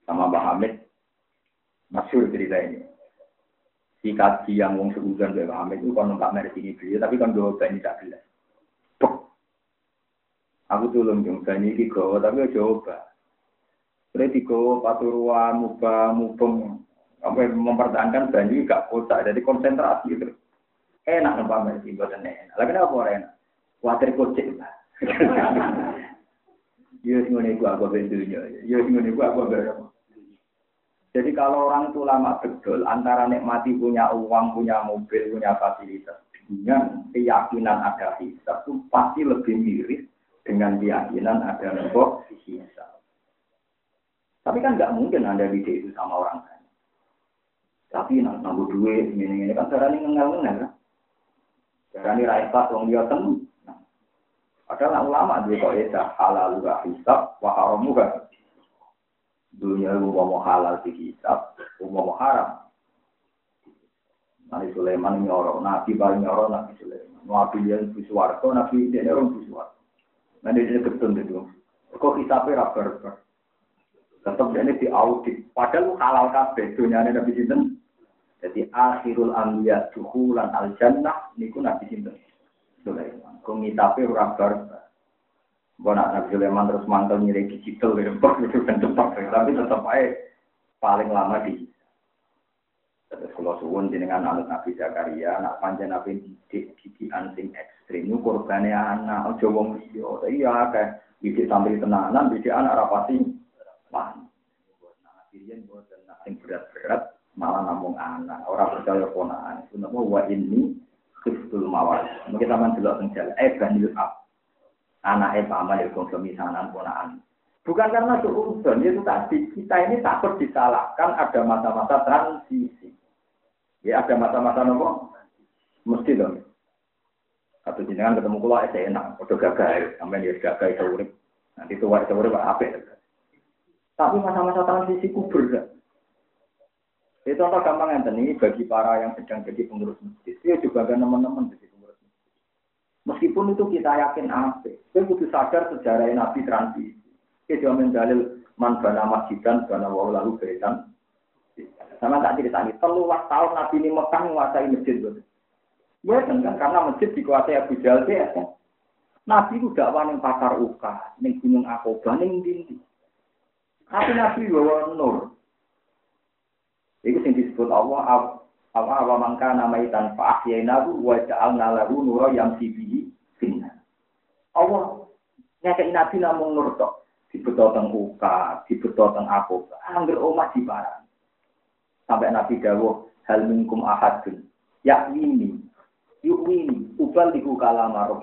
Speaker 1: Sama Mbah Hamid, masyur cerita ini. Si kaji yang wong seuzon Mbah Hamid itu kan numpak mercy ini beliau, tapi kan dua banyak tidak jelas. Aku tulung jeng banyu gawa tapi coba. Berarti gawa paturuan, muba, mubeng, apa mempertahankan banyu gak kotak, jadi konsentrasi gitu. Enak numpak mersi, buatan enak. Lagi apa orang enak? Kuatir kocek lah. Yo sing ngene aku bendunya. Yo sing ngene aku Jadi kalau orang itu lama betul antara nikmati punya uang, punya mobil, punya fasilitas dengan keyakinan ada hisab itu pasti lebih miris dengan keyakinan ada nopo hisab. Tapi kan nggak mungkin anda ide itu sama orang lain. Tapi nak nambah duit ini ini kan cara ini ngengal kan. Cara ini rakyat wong dia temu. Padahal ulama dia kok ya halal juga hisab, wah haram juga. Dunia mau halal di hisab, mau haram. Nabi Sulaiman nyorok, Nabi paling nyorok Nabi Sulaiman. Nabi yang biswarto, Nabi dia orang biswarto. Nah, ini ketun itu. Kok hisapnya rabar Tetap ini di audit. Padahal halal kabeh. Dunia ini Nabi Sinten. Jadi akhirul ambiya duhulan al jannah. Niku Nabi Sinten. Sulaiman. Kok ngisapnya rabar Gue nak Nabi Sulaiman terus mantel nyiri digital. Itu kan tempat. Tapi tetap aja paling lama di Terus kalau suwun jenengan anak Nabi Zakaria, anak panjang Nabi didik didikan sing ekstrim, itu korbannya anak, ojo wong liya. Iya, kayak didik sambil tenanan, didik anak rapati. Wah, Nabi Rian buat berat-berat, malah namung anak. Orang percaya ponaan. Itu nama wa ini kristul mawar. Mungkin sama dulu tenggal. Eh, banil ab. Anak eh paman ya konsumi sanan ponaan. Bukan karena suhudon, itu tadi. Kita ini takut disalahkan ada masa-masa transisi. Ya ada masa-masa nopo. Mesti dong. Atau jenengan ketemu kula es enak, udah gagal, sampai dia gagal itu urip. Nanti tua itu urip apa? Tapi masa-masa transisi kubur. Itu contoh gampang yang ini bagi para yang sedang jadi pengurus masjid. Itu juga ada teman-teman jadi pengurus masjid. Meskipun itu kita yakin apa, kita butuh sadar sejarah Nabi transisi. Kita jamin dalil man bana masjidan bana wa lalu beritan sama tak cerita ini, telulah tahun Nabi ini Mekah menguasai masjid. Gue kan karena masjid dikuasai Abu Jahal ya kan. Nabi itu dakwah ning pasar Uka, ning Gunung Akoba, ning dindi. Tapi Nabi bawa nur. Itu yang disebut Allah apa apa mangka nama itan fa ahyainahu wa ja'alna lahu nura yang sibihi finna. Allah nyakei Nabi namung nur tok. Dibeto teng Uka, dibeto teng Akoba. Angger omah di barang. Sampai Nabi Dawuh, hal minkum ahadun. Ya ini, yuk ini, ubal diku kalama roh.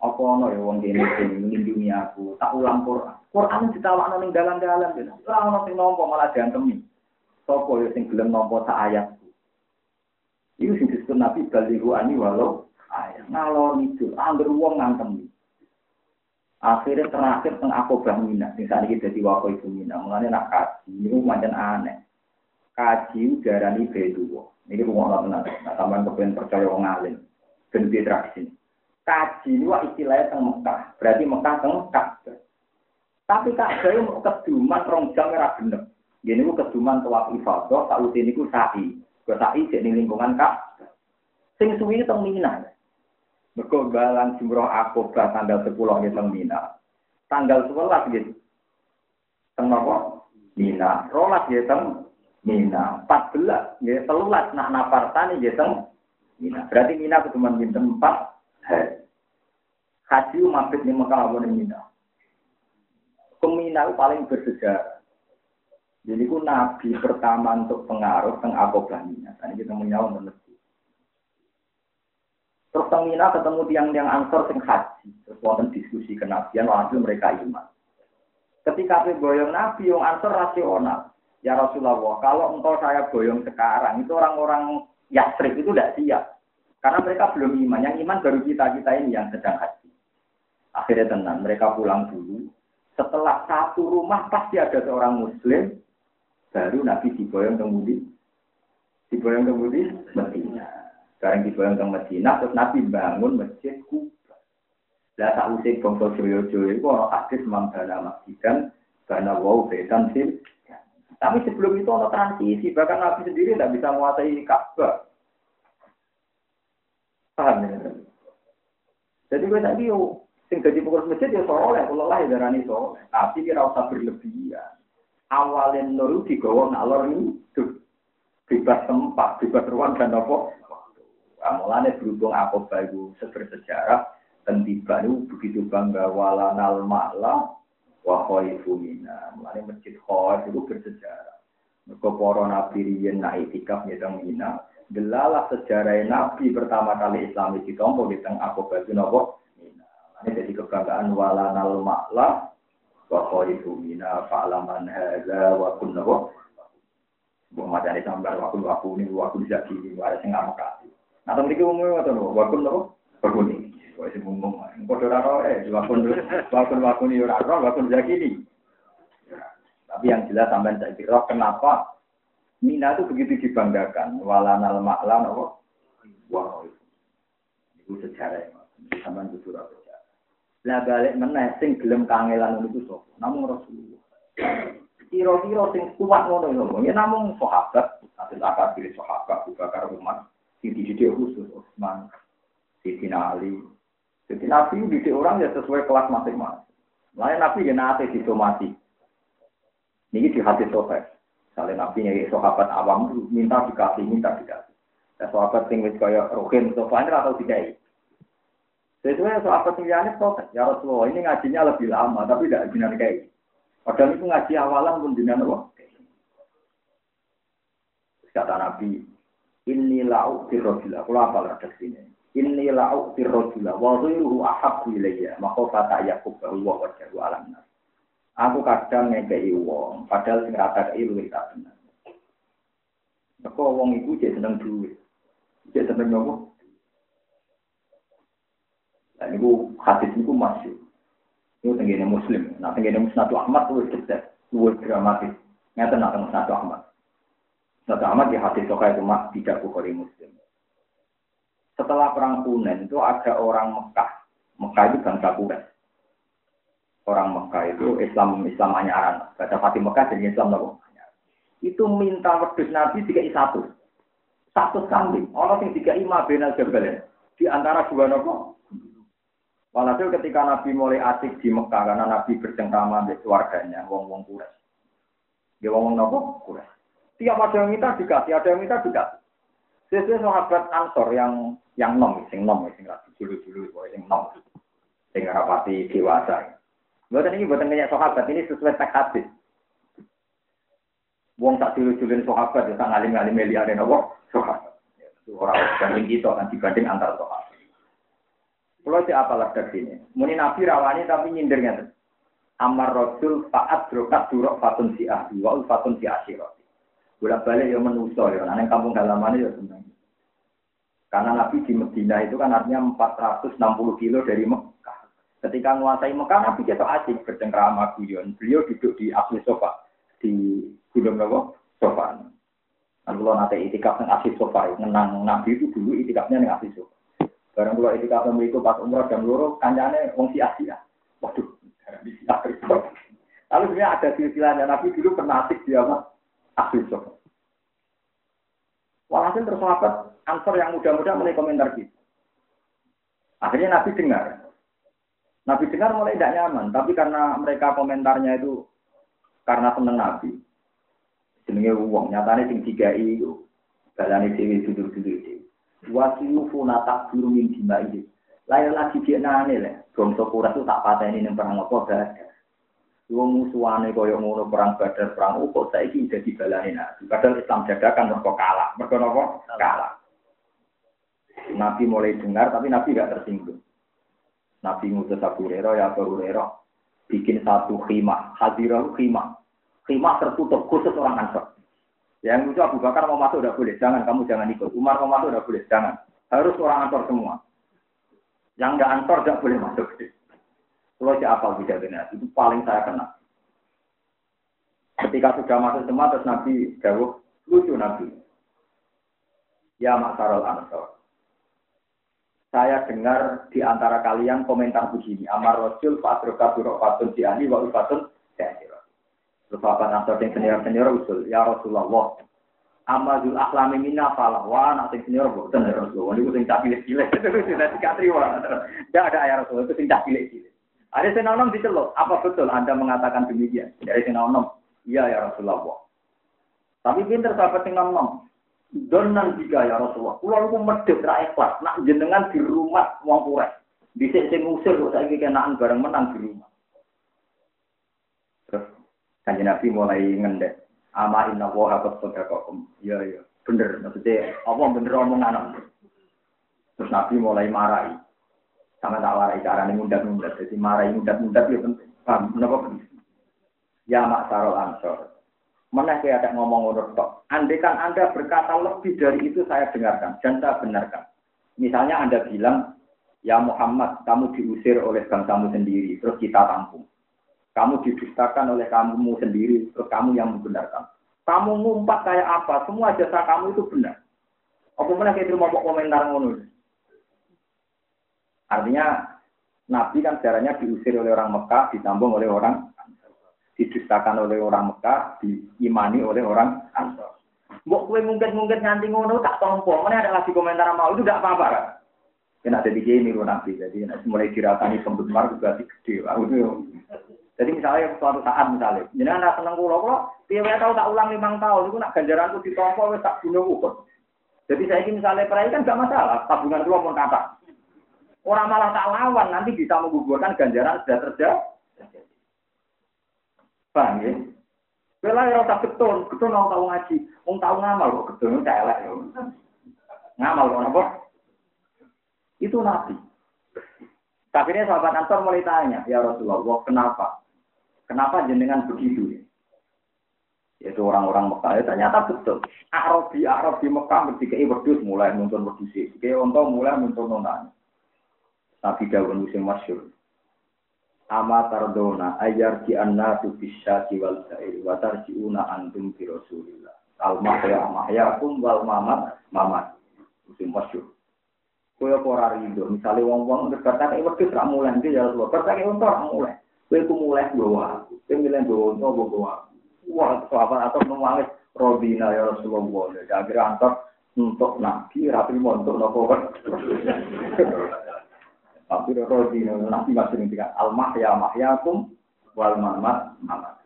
Speaker 1: Apa ono ya wong dene sing melindungi aku, tak ulang Quran. Quran ditawakno ning dalan-dalan. Ora ono sing nampa malah diantemi. Sapa ya sing gelem nampa sak ayat. Iku sing disebut Nabi balihu ani walau ayat. Ngalor itu, angger wong ngantemi. Akhirnya terakhir teng Akobah Mina, sing saat ini jadi wakil ibu Mina. Mulanya nak kaji, ini macam aneh. Kaji darani. Ini rumah Allah tenang. Nah, tambahan kepengen percaya orang alim. Ben tradisi. Kaji wah istilahnya teng Mekah. Berarti Mekah teng Mekah. Tapi Ka'bah itu keduman rong jam merah bener. Gini ku keduman tawaf ifadah, tak utin niku sa'i. Ke sa'i jadi lingkungan kak. Sing suwi teng Mina. Mergo balang jumroh akobah tanggal 10 nggih teng Mina. Tanggal 11 gitu. Teng napa? Mina. Rolas nggih teng Mina. 14 nggih 13 nak napartani nggih teng Mina. Berarti Mina keduman pinten 4 hari. Haji mabit ning Mekah apa ning Mina. Kemina paling bersejarah. Jadi ku nabi pertama untuk pengaruh teng Mina. Tadi kita menyawang menurut Terus Mina ketemu tiang-tiang ansor sing haji. Terus wonten diskusi kenabian, walhasil mereka iman. Ketika boyong Nabi, yang ansor rasional. Ya Rasulullah, kalau engkau saya boyong sekarang, itu orang-orang Yasrib itu tidak siap. Karena mereka belum iman. Yang iman baru kita-kita ini yang sedang haji. Akhirnya tenang, mereka pulang dulu. Setelah satu rumah pasti ada seorang muslim, baru Nabi diboyong kemudian. Diboyong kemudian, Medina. Sekarang dibayang ke Medina, terus Nabi bangun masjid Kuba. Lah tak usik bangsa Joyo-Joyo itu orang hadis mambana masjidan, karena wow bedan sih. Tapi sebelum itu ada transisi, bahkan Nabi sendiri tidak bisa menguasai Ka'bah. Paham ya? Jadi gue tadi yo, sing jadi pengurus masjid ya soleh, kalau lah ya darani soleh. Tapi kira usah berlebihan. Awalnya nuru digawa ngalor ini, bebas tempat, bebas ruang dan apa Mulane berhubung aku bayu sejarah dan tiba itu begitu bangga wala nal ma'la wa khaifu mina. Masjid khaif itu bersejarah. Mereka para nabi riyen naik itikaf nyetang mina. Delalah sejarah nabi pertama kali Islam itu di teng aku bayu nopo mina. Mulane jadi kebanggaan wala nal ma'la wa khaifu mina fa'laman hadza wa kun. Bukan macam ini sambar waktu waktu ini waktu bisa gini, ada sing ngamuk Nah, temen iki umum ngoten lho, wakun napa? Berkuni. Wis umum. Padha ora roe, wakun wakun wakun yo ora roe, wakun zakini. Tapi yang jelas sampean saya kira kenapa Mina itu begitu dibanggakan. Walanal ma'lan apa? Wah, itu sejarah. Sampean ora sejarah. Lah balik meneh sing gelem kangelan niku sapa? Namung Rasulullah. Kira-kira sing kuat ngono lho. Ya namung sahabat, atil akabir sahabat, Abu Bakar Umar. Siti didik khusus Utsman, Siti Ali. Jadi Nabi didik orang ya sesuai kelas masing-masing. Lain Nabi ya nate disomati. Ini di hati sohbat. Misalnya Nabi nyari sahabat awam minta dikasih, minta dikasih. Ya sahabat sing wis kaya Rohin, Sofan atau dikai. Sesuai sing liyane protes, ya Rasulullah ini ngajinya lebih lama tapi tidak jinan kayak. Padahal itu ngaji awalan pun jinan apa? Kata Nabi, Inni la'u firrojula. Kalau apa lah sini? Inni la'u firrojula. Wa zuiruhu ahabbu ilayya. Maka kata Yakub bahwa wajahu alam. Aku kadang ngekei wong. Padahal sing rata kei luwih tak benar. Maka wong iku jadi seneng duit. Jadi seneng apa? Nah, ini hadis ini masih. Ini tenggine muslim. Nah, tenggine musnadu Ahmad itu detail. Luwih dramatis. Nyata nak musnadu Ahmad. Nabi Ahmad di hati sokai itu mak tidak bukhari muslim. Setelah perang Hunain itu ada orang Mekah. Mekah itu bangsa Quraisy. Orang Mekah itu Islam Islam anyaran. Baca Fatih Mekah jadi Islam nopo. Itu minta wedus Nabi tiga satu. Satu kambing. Orang yang tiga ima benal jabal Di antara dua nopo. Walhasil ketika Nabi mulai asik di Mekah karena Nabi bercengkrama dengan keluarganya, wong-wong Quraisy. Dia wong-wong nopo Quraisy. Tiap ada yang minta dikasih, ada yang minta dikasih. Sesuai sahabat Ansor yang yang nom, sing nom, sing dulu dulu, sing nom, sing rapati dewasa. Buatan ini buatan banyak sahabat ini sesuai teks hadis. Wong tak dulu dulu sahabat ya tak ngalim ngalim melihat nopo sahabat. Orang banding kita kan dibanding antar sahabat. Kalau si apalah dari sini, muni nabi rawani tapi nyindirnya. Amar Rasul faat drokat durok fatun si ahli wa fatun si asyirat bolak balik ya menuso ya, nah kampung halaman ya seneng. Karena Nabi di Medina itu kan artinya 460 kilo dari Mekah. Ketika menguasai Mekah Nabi kita asik bercengkrama guyon. Beliau duduk di asli sofa di gunung apa? Sofa. Kalau nanti itikaf yang asli sofa, menang Nabi itu dulu itikafnya yang asli sofa. Barang kalau itikaf itu pas umroh dan luruh, kancane wong si Asia. Waduh, di Lalu sebenarnya ada silsilahnya Nabi dulu pernah asik di apa? Asli. Walhasil terus sahabat ansor yang muda-muda mulai komentar gitu. Akhirnya Nabi dengar. Nabi dengar mulai tidak nyaman, tapi karena mereka komentarnya itu karena seneng Nabi. Jenenge uang, nyatanya sing tiga itu balani dewi duduk duduk itu. Wasiyu funata biru min dima itu. Lain lagi dia nane lah. Bangsa Quraisy itu tak pateni ning perang apa badar. Wong musuhane kaya ngono perang badar perang upo saiki jadi balani Nabi. Padahal Islam dadakan mergo kalah. Mergo? Kalah. Nabi mulai dengar tapi Nabi tidak tersinggung. Nabi ngutus Abu Hurairah ya Abu Hurairah bikin satu khimah, hadirah khimah. Khimah tertutup khusus orang Ansor. Yang itu Abu Bakar mau masuk udah boleh, jangan kamu jangan ikut. Umar mau masuk udah boleh, jangan. Harus orang Ansor semua. Yang nggak Ansor tidak boleh masuk. Kalau siapa bisa benar, itu paling saya kenal. Ketika sudah masuk semua, terus Nabi jauh, lucu Nabi. Ya Maksarul Ansor saya dengar di antara kalian komentar begini. Amar Rasul, Pak Adroka Fatun Diani, Wa Ufatun Dahira. Terus Bapak Nasr yang senior-senior usul, Ya Rasulullah, Amazul akhlami minna falah, wa anak senior boten ya Rasulullah. Ini sing cak pilih-pilih. Itu sudah dikaterima. Tidak ada ya Rasulullah, itu sing cak pilih-pilih. Ada sing nom diceluk, apa betul Anda mengatakan demikian? Dari sing nom, iya ya Rasulullah. Tapi pinter sahabat sing nom, Donan tiga ya Rasulullah. Kulo niku medhit ra. Nak jenengan di rumah wong Quraisy. Dhisik sing ngusir kok saiki kenaan bareng menang di rumah. Terus kanjeng Nabi mulai ngendek. Ama inna wa habat sodakokum. Ya ya. Bener. Maksudnya apa bener omongan Terus Nabi mulai marahi. Sama tak warai caranya mundat-mundat. Jadi marahi mundat-mundat ya penting. Paham? Kenapa penting? Ya mak sarol ansor. Mana saya ada ngomong urut tok. Andaikan Anda berkata lebih dari itu saya dengarkan dan saya benarkan. Misalnya Anda bilang, ya Muhammad, kamu diusir oleh bangsamu sendiri, terus kita tampung. Kamu didustakan oleh kamu sendiri, terus kamu yang membenarkan. Kamu ngumpat kayak apa, semua jasa kamu itu benar. Apa mana kita mau komentar ngono? Artinya Nabi kan sejarahnya diusir oleh orang Mekah, ditambung oleh orang didustakan oleh orang Mekah, diimani oleh orang Ansor. Kue mungkin-mungkin nganti ngono tak tompo, mana ada lagi komentar mau itu tidak apa-apa kan? Kena jadi gini loh nanti, jadi mulai dirasani pembentuk juga gede. Jadi misalnya suatu saat misalnya, jadi anak seneng kulo kulo, tiap tahu tak ulang lima tahun, itu nak ganjaranku ditompo, wes tak bunuh ukur. Jadi saya ini misalnya perai kan gak masalah, tabungan kulo pun kata. Orang malah tak lawan, nanti bisa menggugurkan ganjaran sudah terjadi. Paham ya? Bela ya rasa betul, betul mau tahu ngaji, mau tahu ngamal kok saya elek ya. Ngamal kok apa? Itu nabi. Akhirnya sahabat Ansor mulai tanya, ya Rasulullah, kenapa? Kenapa jenengan begitu? Ya? Itu orang-orang Mekah, ya, ternyata betul. Arabi, Arabi Mekah ketika wedus mulai nonton wedus. Ketika untuk mulai nonton nonton. Nabi Dawud musim masyur ama tardona ayar di anna tu bisa wal sair wa tarjiuna antum bi rasulillah. Al mahya wal mamat mamat. Musim masyhur. Kowe ora rido misale wong-wong berkata nek wektu ra mulai. Iki ya Rasulullah berkata untuk ra mulai kowe ku mulai bawa aku kowe milih bawa untuk bawa wah sahabat atau nangis Robina ya Rasulullah ya akhirnya antar untuk nabi rapi untuk nopo tapi rodi nanti masih nih al mahya mahyakum wal mamat mamat.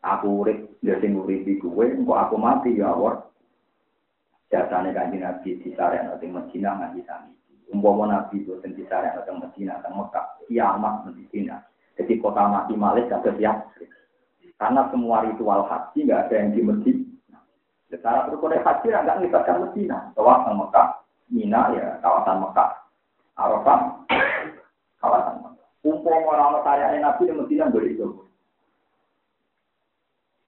Speaker 1: Aku urip ya sing urip di gue, kok aku mati ya Allah. Jasane kanjeng Nabi di sarek nanti Medina ngaji sami. Umpama Nabi itu di sarek nanti Medina atau Mekah, kiamat Medina. Jadi kota mati Malik ada siap. Karena semua ritual haji nggak ada yang di Medina. Secara berkode haji nggak ngelibatkan Medina. Kawasan Mekah, Mina ya kawasan Mekah. Arafah kawasan Mekah. Umpama orang karyanya Nabi yang Medina itu.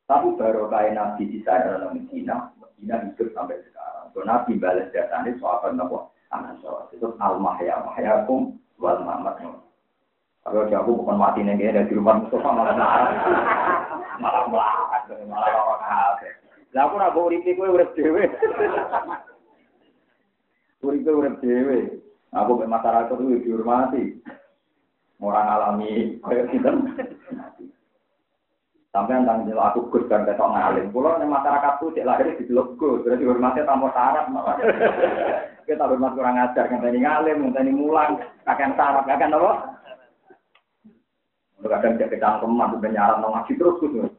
Speaker 1: Tapi baru kaya Nabi di sana dalam Medina, Medina hidup sampai sekarang. So, Nabi balas ini soal apa? Anak soal itu al mahya mahyakum wal mamat. Kalau aku bukan mati nih kayak di rumah Mustafa malah marah, malah melakat, malah orang kafe. Lah aku nak urip iku urip dhewe. Urip urip dhewe. Aku mek masyarakat itu dihormati. Orang alami kayak sinten. Sampai tentang jelo aku gus dan ketok ngalim. Kulo ning masyarakat tuh cek lahir di jelek gus, berarti hormatnya tanpa syarat. Kita hormat kurang ajar, ngenteni ngalim, ngenteni mulang, kakek syarat, kakek apa? Kadang cek kecangkeman, udah nyarat nong ngaji terus gus.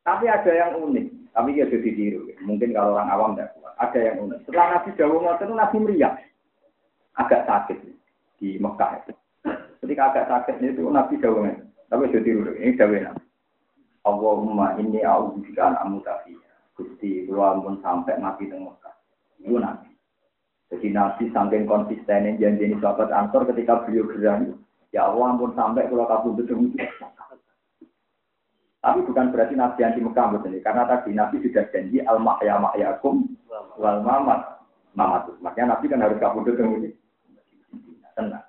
Speaker 1: Tapi ada yang unik, tapi ya jadi ditiru. Mungkin kalau orang awam tidak kuat. Ada yang unik. Setelah Nabi Dawud itu Nabi meriah, agak sakit di Mekah. Ketika agak sakit itu Nabi Dawud tapi jadi ditiru. Ini Dawud Nabi. Allahumma ini a'udzubika an amutafiya. Gusti, kalau pun sampai mati di Mekah. Itu Nabi. Jadi Nabi saking konsistennya janji ini sahabat Ansor ketika beliau gerang. Ya Allah ampun sampai kalau kabur betul tapi bukan berarti Nabi anti Mekah betul karena tadi Nabi sudah janji al mahya mahyakum wal mamat mamat. Makanya Nabi kan harus kabudut ini. Tenang.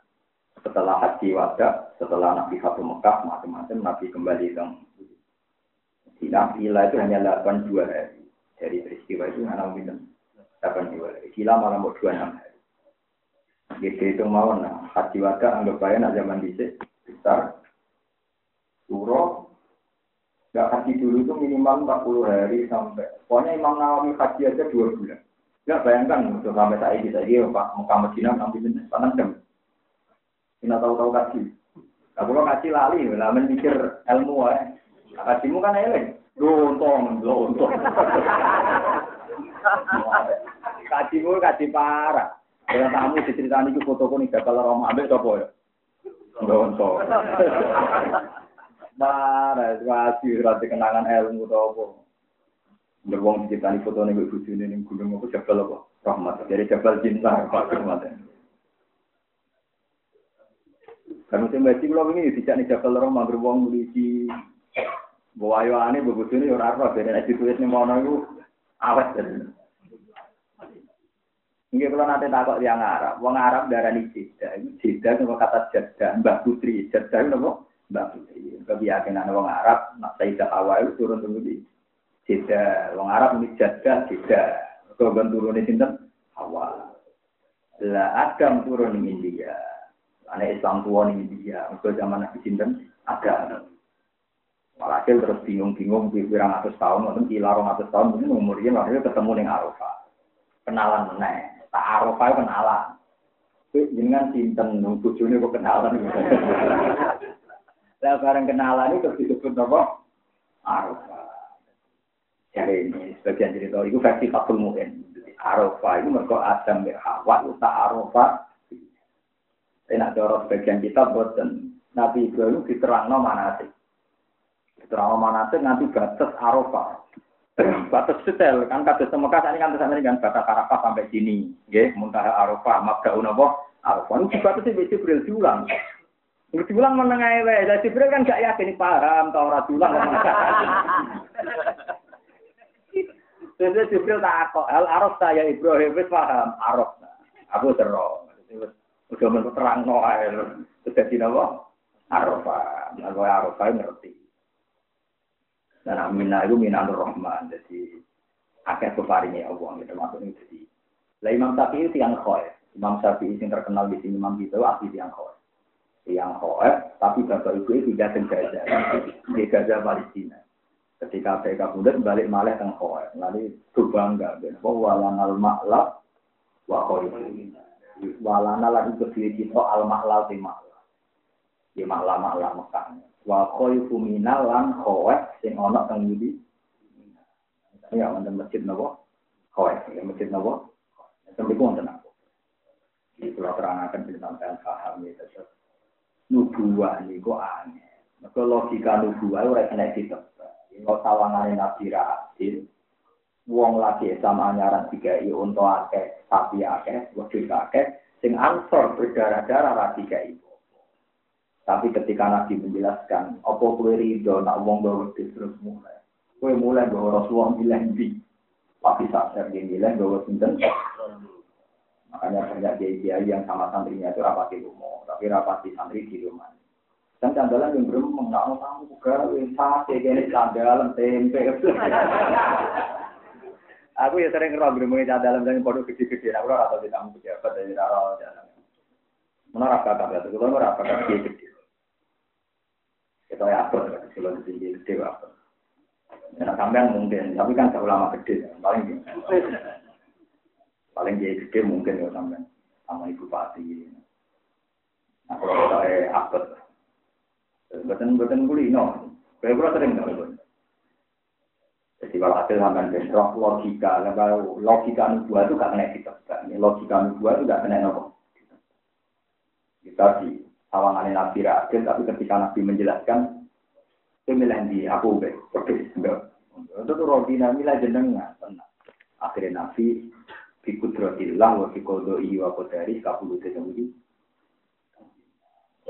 Speaker 1: Setelah haji wada, setelah Nabi Fatu Mekah, macam-macam Nabi kembali ke Nabi itu hanya 82 hari. Dari peristiwa itu hanya minum 82 hari. Gila malah mau 26 hari. Gitu itu mau nah. Haji wada anggap aja nak zaman dicek besar. Suro Gak haji dulu itu minimal 40 hari sampai. Pokoknya Imam Nawawi haji aja dua bulan. Gak bayangkan untuk sampai saat ini saja Pak Muka Medina nanti panas jam. Kita tahu-tahu kaji. Nah, kalau kaji lali, lah mikir ilmu ya. Kajimu kan eleng. Lontong, lontong. Kaji mu kaji parah. Kalau tamu diceritani itu foto pun tidak kalau romah ambil coba ya. Bonto. Parah, itu masih kenangan ilmu topo. Berwong diceritani foto nih bojone ning gunung apa jebal apa? Rahmat. Jadi jebal cinta Pak Rahmat. Karena saya baca kalau ini tidak nih jebal romah berwong memiliki. Bawa ayo ane, bawa ora orang apa? Jadi nasi tulis nih mau awet. Ini kalau nanti takut yang Arab, wong Arab darah ini jeda, ini jeda sama kata jeda, Mbak Putri, jeda itu apa? Mbak Putri. Kebiasaan orang Arab, nak Hawa itu turun dulu di Jeda. Orang Arab ini jaga Jeda. Kalau turun di sini Hawa. Lah Adam turun di India. Anak Islam tua di India. Untuk zaman Nabi Sinten ada. Walhasil terus bingung-bingung, pirang atas tahun, atau kila rong atas tahun, mungkin umurnya lahirnya ketemu dengan Arafah. Kenalan meneh. Tak Arafah kenalan. Jangan sinten, bujune kok kenalan. Lah bareng kenalan itu disebut apa? Arafah. Jadi ini sebagian cerita itu versi Fatul Mu'in. Arafah itu mereka Adam dan Hawa itu tak Arafah. Saya nak dorong sebagian kita dan Nabi Ibrahim diterang no manasik. Diterang mana manasik nanti batas Arafah. batas detail kan kata semoga ini kan sampai dengan batas Arafah sampai sini. Ya, muntaha Arafah, mabdaun apa? Arafah itu batasnya bisa Jibril diulang. Ini diulang menengah wae. Lah Jibril kan gak yakin paham tau ora diulang. Jadi Jibril tak kok hal araf saya Ibrahim wis paham araf. Aku terus. Udah terang no ae. Terus dadi napa? Arafah. Lalu Arafah ngerti. Dan aminah itu minanur rahman. Jadi akeh peparingnya Allah. Gitu maksudnya jadi. Lah Imam Syafi'i itu yang khoy. Imam Syafi'i yang terkenal di sini Imam itu asli yang khoy yang hoek, tapi bapak ibu itu tidak ke Gaza, di Gaza Palestina. Ketika mereka kemudian balik malah ke hoek, lalu itu bangga, bahwa walanal maklab, wa khoifu. Walana lagi berdiri kita al maklab di maklab. Di maklab Mekah. Wa khoifu minal lan hoek, sing ono kang yudi. Ya, wonten masjid nopo? Hoek, ya masjid nopo? Sampai ku wonten aku. Di pulau terangakan tentang saya paham ya, nubuah niku aneh. Mergo logika nubuah ora kena ditebak. Yen sawangane nabi ra adil, wong lagi sama anyaran tiga i untuk akeh, sapi akeh, wedhus akeh, sing ansor berdarah-darah ra tiga i. Tapi ketika Nabi menjelaskan, apa kue ridho nak wong bawa terus mulai. Kue mulai bawa Rasulullah bilang di. Tapi saat dia bilang bawa sinten. Makanya banyak kiai yang sama santrinya itu rapati rumah, tapi rapati santri di rumah. Dan candalan yang belum mengenal tamu juga, sate, kene candalan, tempe. Aku ya sering ngerok berumur candalan dan produk gede-gede. Aku rasa di tamu pejabat dari rara jalan. Mana rasa kata itu, kalau rasa kata gede. Kita ya apa, kalau di tinggi gede apa. Ya sampean mungkin, tapi kan ulama gede, paling Paling dia gede mungkin ya sampai sama ibu pati. Nah kalau saya akut, betul betul kulino. Saya pernah sering tahu Jadi kalau hasil sampai bentrok logika, kalau logika nubuah itu gak kena kita, logika nubuah itu gak kena nopo. Kita di awangan Nabi Rasul, tapi ketika Nabi menjelaskan, itu milih di aku, pergi, enggak. Itu tuh Rodina milah jenengnya, tenang. Akhirnya Nabi bikudratillah wa biqadai wa qadari kapulu ini.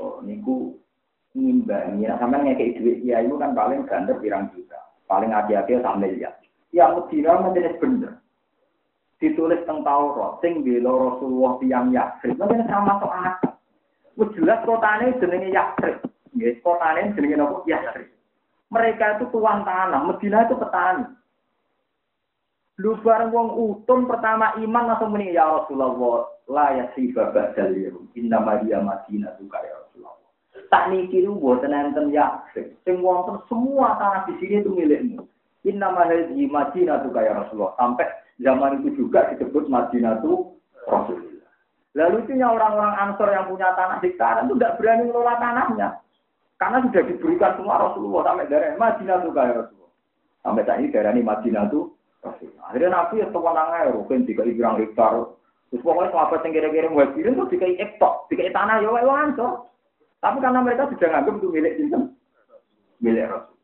Speaker 1: Oh niku ngimbangi nah, sampean ngekek dhuwit ya itu kan paling gandar pirang juta. Paling hati-hati sak miliar. Ya Medina menjadi bener. Ditulis tentang Taurat sing bela Rasulullah tiyang Yakrib. Mungkin sama akal. Wis jelas kotane jenenge Yakrib. Nggih, kotane jenenge napa? Yakrib. Mereka itu tuan tanah, Medina itu petani. Lu bareng wong utun pertama iman langsung muni ya Rasulullah la yasifa ba'dal yawm inna maria madinah tuka ya Rasulullah. Tak niki lu buatan enten ya sing wonten semua tanah di sini itu milikmu. Inna mahadhi madinah tuka ya Rasulullah. Sampai zaman itu juga disebut Madinah itu Rasulullah. Lalu itu orang-orang Ansor yang punya tanah di sana itu tidak berani mengelola tanahnya. Karena sudah diberikan semua Rasulullah sampai dari Madinah tuh ya Rasulullah. Sampai ini daerah ini Madinah tuh Akhirnya Nabi ya tenang aja, rukun tiga ibrang hektar. Terus pokoknya sahabat yang kira-kira mau kirim tuh tiga ektok, tiga tanah ya wae wancor. Tapi karena mereka sudah nganggap itu milik sinten, milik Rasul.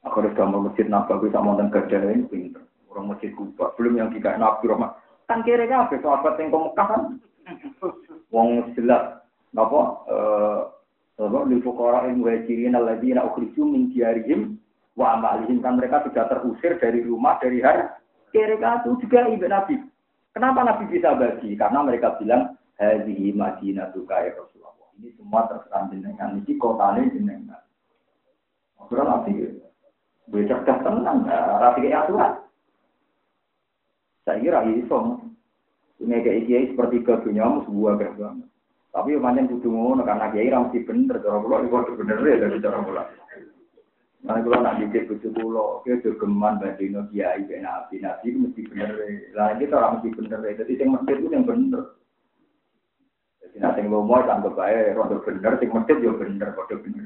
Speaker 1: Akhirnya gambar masjid Nabawi sama dan kerja ini pinter. Orang masjid Kuba, belum yang tiga Nabi Rahmat. Kan kira-kira apa sahabat yang ke Mekah kan? Wong jelas, apa? Eh, apa? Lil fuqara in wajirin alladzina ukhriju min diyarihim wa amalihim kan mereka sudah terusir dari rumah dari hari mereka itu juga ibu Nabi. Kenapa Nabi bisa bagi? Karena mereka bilang hadhihi Madinah ya Rasulullah. Ini semua terserah jenengan. Kota ini jenengan. Akhirnya Nabi gue cerdas tenang, rapi kayak aturan. Saya kira iso. Ini kayak kiai seperti ke dunia sebuah banget. Tapi macam kudu ngono karena kiai mesti bener cara kula itu bener ya dari cara kula. Nah, kalau nak didik bujuk pulau, dia jogeman banding kiai ben nabi, nabi itu mesti bener. Lah kita orang mesti bener. Jadi yang masjid itu yang bener. Jadi nanti yang mau sampai baik, rondo bener, yang masjid juga bener, rondo bener.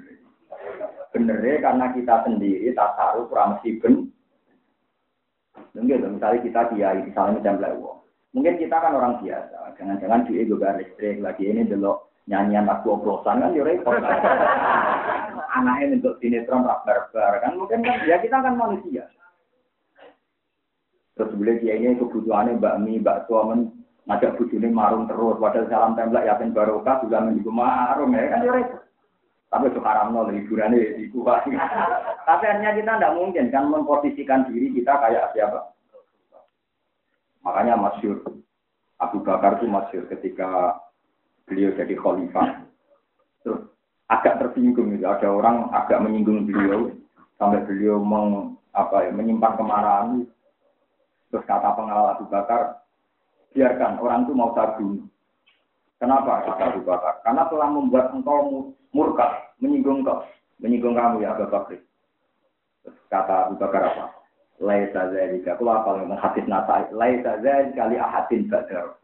Speaker 1: Bener karena kita sendiri tak taruh kurang mesti bener. Mungkin misalnya kita kiai, misalnya macam lewo. Mungkin kita kan orang biasa, jangan-jangan duit juga listrik lagi ini dulu nyanyian lagu oplosan kan ya repot. Anaknya untuk sinetron rak barbar kan mungkin kan ya kita kan manusia. Terus beliau kiainya kebutuhannya bakmi, bakso, men ngajak bujune marung terus, padahal salam templek yakin barokah juga minggu marung ya kan ya repot. Tapi sekarang nol hiburannya di kuah. Tapi hanya kita tidak mungkin kan memposisikan diri kita kayak siapa. Makanya masyur Abu Bakar itu masyur ketika beliau jadi khalifah. Terus agak tersinggung gitu. Ada orang agak menyinggung beliau sampai beliau meng, apa ya, menyimpan kemarahan. Terus kata pengawal Abu Bakar, biarkan orang itu mau sabun. Kenapa kata Abu Bakar? Karena telah membuat engkau murka, menyinggung kau, menyinggung kamu ya Abu Bakar. Kata Abu Bakar apa? Laisa zalika. Aku apa ngomong hadis nasa. Laisa zalika kali ahadin ba'da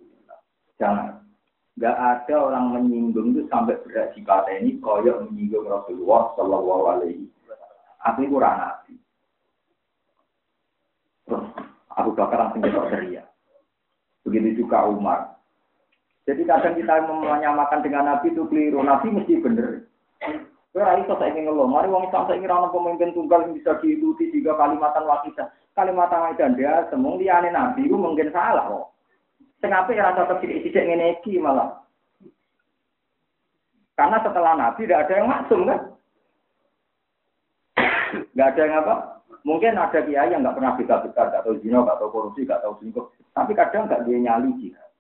Speaker 1: Jangan. Gak ada orang menyinggung itu sampai berat kata ini koyok menyinggung Rasulullah Shallallahu Alaihi Aku kurang nabi. Terus Abu Bakar langsung kita ceria. Begitu juga Umar. Jadi kadang kita menyamakan dengan Nabi itu keliru. Nabi mesti bener. Kira itu saya ingin ngeluh. Mari wong Islam saya ingin pemimpin tunggal yang bisa diikuti tiga kalimatan wakidah. Kalimatan wakidah dia semua dia Nabi itu mungkin salah kok. Sing apik ora cocok sithik-sithik ngene iki malah. Karena setelah Nabi tidak ada yang maksum kan? Nggak ada yang apa? Mungkin ada kiai yang nggak pernah bisa besar, nggak tahu zina, nggak tahu korupsi, nggak tahu selingkuh. Tapi kadang nggak dia nyali jihad.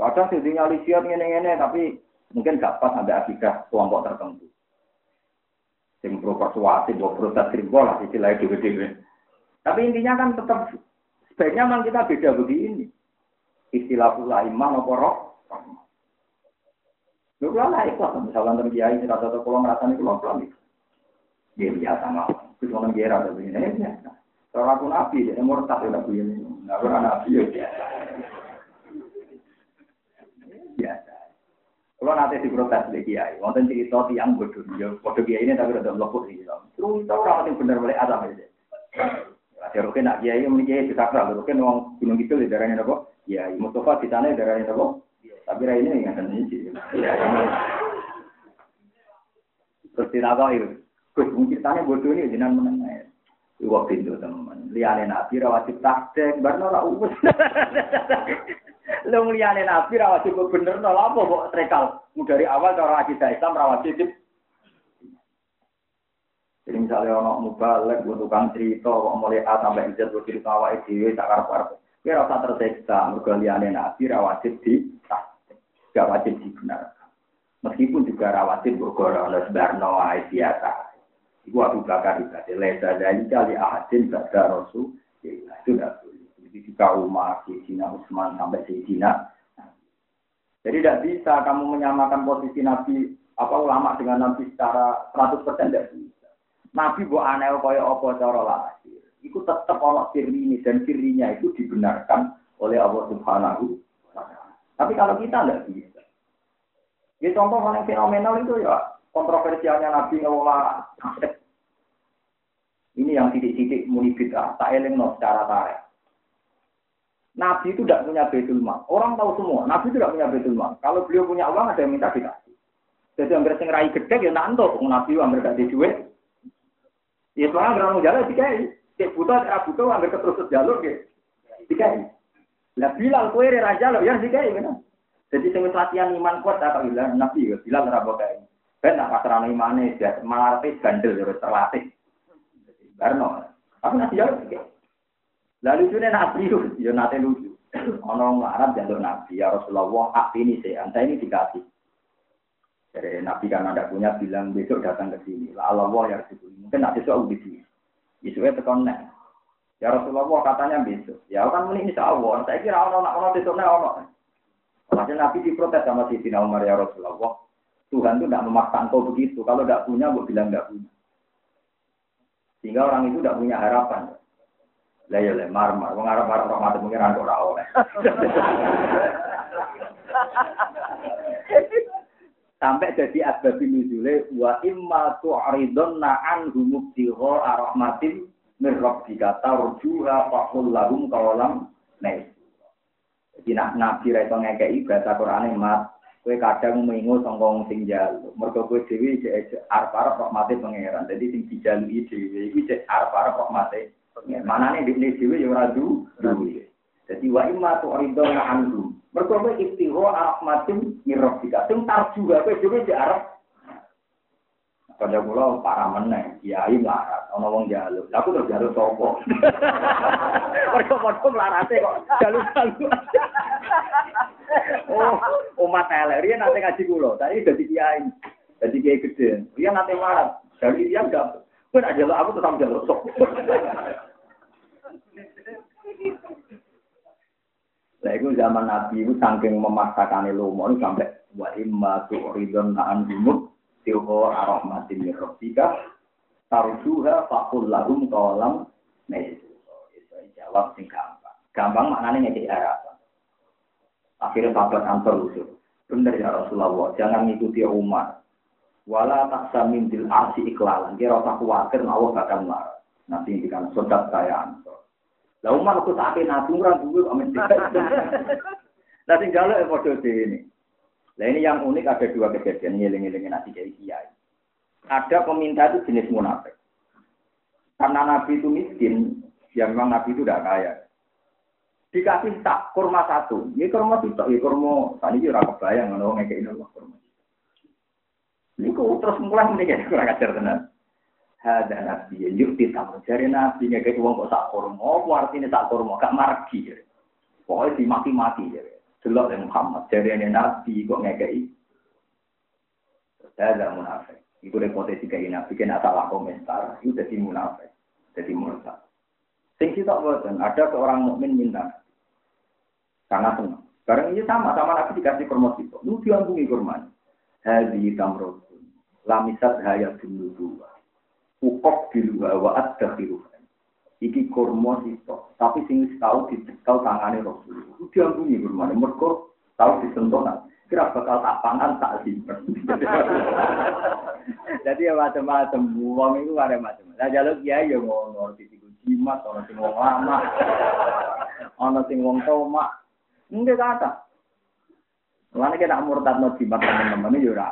Speaker 1: Kadang sing nyalisiat ngene-ngene tapi mungkin gak pas ada akidah kelompok tertentu. Sing pro persuasi, pro protes simbol lah istilahnya dewe-dewe. Tapi intinya kan tetap sebaiknya memang kita beda begini. Istilah pula imam apa roh. Lu lah ikhlas, misalnya tentang kiai, tidak satu pulau ngerasani pulau pulau itu. Dia biasa mau, terus orang kira ada begini, ya Kalau aku nabi, dia murtad begini. Nah, aku nabi ya. Biasa. Kalau nanti diprotes di kiai, wonten cerita tiang bodoh, ya bodoh kiai ini tapi udah melopot sih. Terus kita orang yang benar boleh ada aja. Ada rukin nak kiai, mungkin kiai bisa kerah, rukin uang gunung itu di daerahnya apa? Kiai Mustafa di sana di daerahnya apa? Tapi rai ini nggak ada sih. Terus ditakoi, Gus mungkin tanya bodoh ini jenengan menengah. Iwa pintu teman. Liane nabi rawatib takdek, barno ra uwes. Lu liane nabi rawatib bener no apa kok trekal. Dari awal cara akidah Islam rawatib jadi misalnya orang mubalek, buat tukang cerita, kok mulai A sampai Z, buat cerita awal itu, tak karep-karep. Kira rasa terseksa, mereka liane nabi rawatib di gak wajib dibenarkan. Meskipun juga rawatib bergora oleh sebarno biasa. Iku Abu Bakar ibadah. Lesa dari kali ahadin Rasul. Ya, itu. Jadi jika Umar, Sayyidina Utsman sampai Sayyidina. Jadi tidak bisa kamu menyamakan posisi Nabi apa ulama dengan Nabi secara 100% tidak bisa. Nabi buat aneh kaya apa cara lahir. Itu tetap Allah sirri dan sirrinya itu dibenarkan oleh Allah Subhanahu tapi kalau kita tidak bisa. Ya contoh paling fenomenal itu ya kontroversialnya Nabi ngelola Ini yang titik-titik muni bid'ah, tak no secara tarik. Nabi itu tidak punya betul mal. Orang tahu semua, Nabi itu tidak punya betul mal. Kalau beliau punya uang, ada yang minta dikasih. Jadi hampir sing rai gede ya nanto, Nabi hampir gak duit. Ya soalnya berang jalan dikai. Cek buta, cek buta, hampir keterus jalur gitu. Dikai. Lah Bilal kowe raja lo ya dikai kan. Jadi sing latihan iman kuat tak bilang nabi ya Bilal ora bokai. Ben tak pasrah imane dia malah gandel ya terlatih. Karena aku nanti jawab Lalu lucunya nabi itu, ya nanti lucu. Ono Arab jalur nabi ya Rasulullah hak ini sih, anda ini dikasih. Jadi nabi kan ada punya bilang besok datang ke sini. Lah Allah ya Rasulullah. Mungkin nanti soal di sini. Besoknya tekan Ya Rasulullah katanya besok. Ya kan ini insya Allah. Saya kira orang nak orang besoknya orang. Makanya Nabi diprotes sama Sayyidina Umar ya Rasulullah. Tuhan itu tidak memaksa engkau begitu. Kalau tidak punya, gue bilang tidak punya. Sehingga orang itu tidak punya harapan. Lah ya lemar mar, wong arep arep rahmat pengiran ora oleh. Sampai jadi asbab nuzule wa imma tu'ridunna anhum mubtigha rahmatin min rabbika tarjuha faqul lahum qawalam nais. Jadi nak nabi ra iso ngekeki bahasa Qur'ane mat Kue kadang mengingu songkong sing jalu. Mergo kue dewi cek arep-arep rahmate pangeran. Jadi sing dijalui dewi iki cek arep-arep rahmate pangeran. Manane dikne dewi ya ora du duwe. Jadi wa imma tu ridona anhu. Mergo kue istiho rahmatin mirrofika. Sing tarju kowe dewi cek arep Pada kula para meneh, kiai melarat, ana wong jaluk. Lah aku terus jaluk sapa? Mergo padha melarate kok jaluk-jaluk. oh, umat elek riyen nate ngaji kula, tadi dadi kiai. Dadi kiai gede. Riyen nate melarat. Dari dia enggak Kowe nak jaluk aku tetap jaluk sok. Lah itu zaman Nabi itu saking memaksakan lomo sampai wa imma tu'ridun na'an bimut Tilho arahmatin min rabbika tarjuha faqul lahum qalam itu jawab sing gampang. Gampang maknanya ngekek harapan. Akhirnya sahabat ansor usul. Benar ya Rasulullah, jangan ngikuti umat. Wala taksa mintil arsi iklalan. Kira rasa khawatir Allah bakal marah. Nanti indikan sodat saya ansor. Lah umat aku nabi ora duwe amin. Lah sing jaluk e ini. Nah ini yang unik ada dua kejadian ngiling-ngilingin nanti dari kiai. Ada peminta itu jenis munafik. Karena Nabi itu miskin, ya memang Nabi itu tidak kaya. Dikasih tak kurma satu, ini kurma itu, ini kurma, tadi juga kebayang, kalau ngekei ini kurma. Ini terus mulai menikah, kurang ajar tenan. Ada Nabi, yuk kita mencari Nabi, ngekei uang kok tak kurma, oh artinya tak kurma, gak margi. Pokoknya dimati-mati. Delok yang Muhammad, dari ini Nabi kok ngekei. Saya ada munafik. Itu repotasi kayak Nabi, kena salah komentar. Itu jadi munafik, jadi murtad. Sing kita ada seorang mukmin minta. Karena senang. Barang ini sama, sama Nabi dikasih kurma itu. Lu diambungi kurma. Hadi tamrotun. Lamisat dulu dua. Ukok di luar, wa adda iki kurma sito. Tapi sing tahu dicekal tangane Rasul itu diambungi kurma mergo tahu disentuh kira bakal tak pangan tak simpen. Jadi ya macam-macam. Wong itu ada macam lah jaluk ya ya ngono. Ditiku jimat ono sing wong lama. Ono sing wong tomak. Enggak kata. Kita murtad no jimat teman-teman ya ora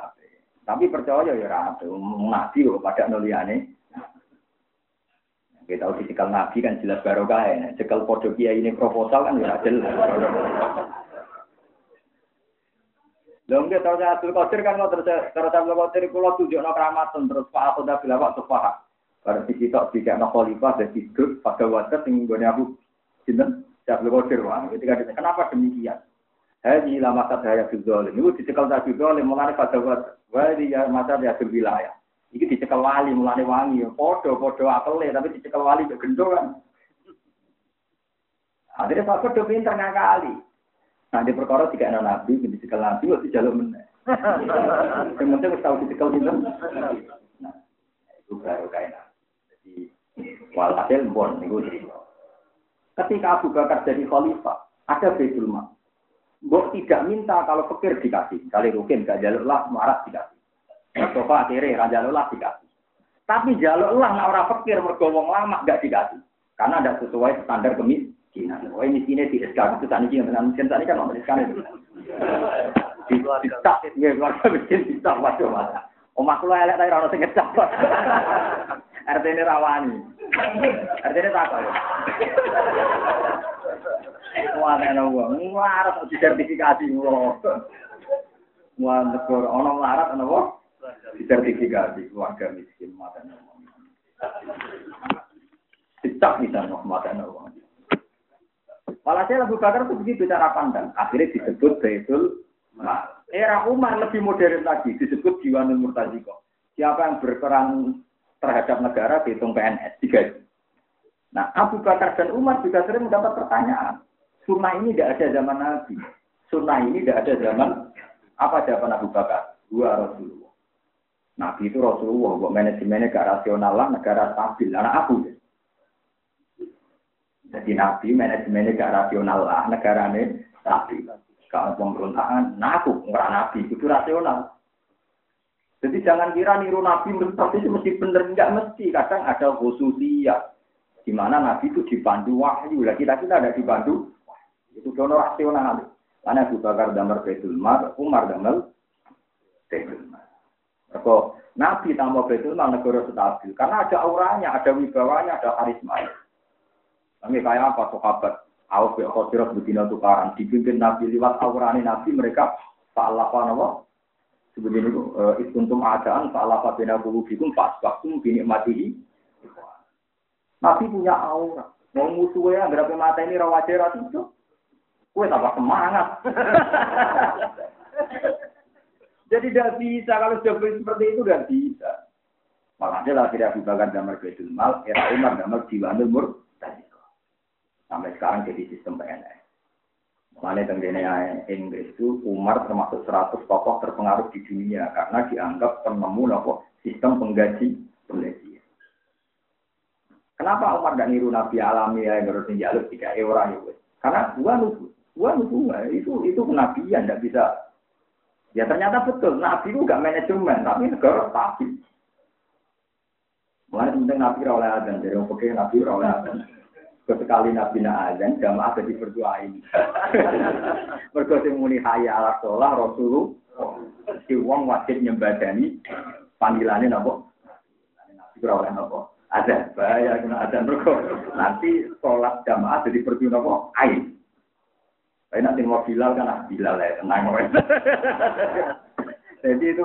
Speaker 1: tapi percaya ya ora nabi kok nuliane kita tahu dicekel nabi kan jelas barokah ya. Cekel podo kiai ini proposal kan ya jelas. Lho nggih tahu saya Abdul Qadir kan terus terus Abdul Qadir kula tunjukno keramatan terus Pak Aku dah bilang waktu Pak. Pada sisi tok tiga no khalifah dan grup pada waktu sing nggone aku sinten Abdul Qadir wah ketika kenapa demikian? Hadi lama saya Abdul Ini dicekel Abdul Zalim mulai pada waktu. Wah dia masa dia wilayah. Iki dicekel wali mulane wangi ya. Padha-padha akele tapi dicekel wali gak gendo kan. Akhirnya Pak Kodo pinter ngakali. Nah, di perkara tiga anak nabi, di dicekel nabi, waktu jalur meneh. Yang penting harus tahu dicekel gitu. Nah, itu baru kainan. Jadi, walhasil bon, itu. Ketika Abu Bakar jadi khalifah, ada Baitul Mal. Mbok tidak minta kalau pikir dikasih. Kali rukin gak jalur lah, marah dikasih. Mustafa akhirnya raja lelah dikasih. Tapi jaluk lah nak orang fakir bergowong lama gak dikasih. Karena ada sesuai standar kemiskinan. Oh ini sini di SK itu tadi yang dengan miskin tadi kan miskin itu. Di tak, ya keluarga miskin bisa waduh masa. Omah kula elek tapi ora sing ngecap. Artinya rawani. Artinya tak kok. Wah, ana wong ngarep sertifikasi ngono. Wah, negara ana larat ana wong disertifikasi keluarga miskin mata uang. Dicap misalnya mata uang. Walhasil Abu Bakar itu begitu cara pandang. Akhirnya disebut Baitul Mal. Era Umar lebih modern lagi, disebut Diwanul Murtaziko. Siapa yang berperan terhadap negara dihitung PNS, digaji. Nah, Abu Bakar dan Umar juga sering mendapat pertanyaan. Sunnah ini tidak ada zaman Nabi. Sunnah ini tidak ada zaman apa jawaban Abu Bakar? Dua Rasulullah. Nabi itu Rasulullah, buat manajemennya gak rasional lah, negara stabil, anak aku. Jadi Nabi manajemennya gak rasional lah, negaranya stabil. Kalau pemberontakan, nah aku nggak Nabi, itu rasional. Jadi jangan kira niru Nabi seperti itu mesti benar, enggak mesti. Kadang ada khususnya, di mana Nabi itu dibantu wahyu, lah kita kita ada dibantu, itu dono rasional. Karena Abu Bakar damar Baitul Mar, Umar damar Baitul Kok Nabi betul Mal negara stabil. Karena ada auranya, ada wibawanya, ada karisma. Kami kayak apa sahabat? Auf Khosirat begini tukaran. Dipimpin Nabi lewat aurani Nabi mereka salah apa nama? Sebegini itu, eh, istuntum adaan bulubikum pas waktu bini mati. Nabi punya aura. Mau musuhnya berapa mata ini rawajerat itu? Kue tambah semangat. Jadi tidak bisa kalau sudah seperti itu tidak bisa. Makanya akhirnya Abu Bakar damar Baitul Mal, era Umar damar Diwanul Mur, sampai sekarang jadi sistem PNS. Makanya tenggine Inggris itu Umar termasuk 100 tokoh terpengaruh di dunia karena dianggap penemu nopo sistem penggaji penggaji. Kenapa Umar dan niru Nabi alami ya yang harus dijaluk tiga orang itu? Karena gua nubu, gua nubu itu itu kenabian tidak bisa Ya ternyata betul, Nabi itu gak manajemen, tapi negara stabil. Mulai penting Nabi oleh azan, jadi orang pakai Nabi oleh azan. Sekali Nabi na azan, jamaah jadi berdoain. Berdoa muni haya ala sholah, Rasulullah. Si wong wajib nyembadani panggilannya nopo. Nabi oleh nopo. Azan, bahaya kena azan berdoa. Nanti sholat jamaah jadi berdoa nopo. Ain. Tapi nanti mau Bilal kan ah Bilal ya tenang Jadi itu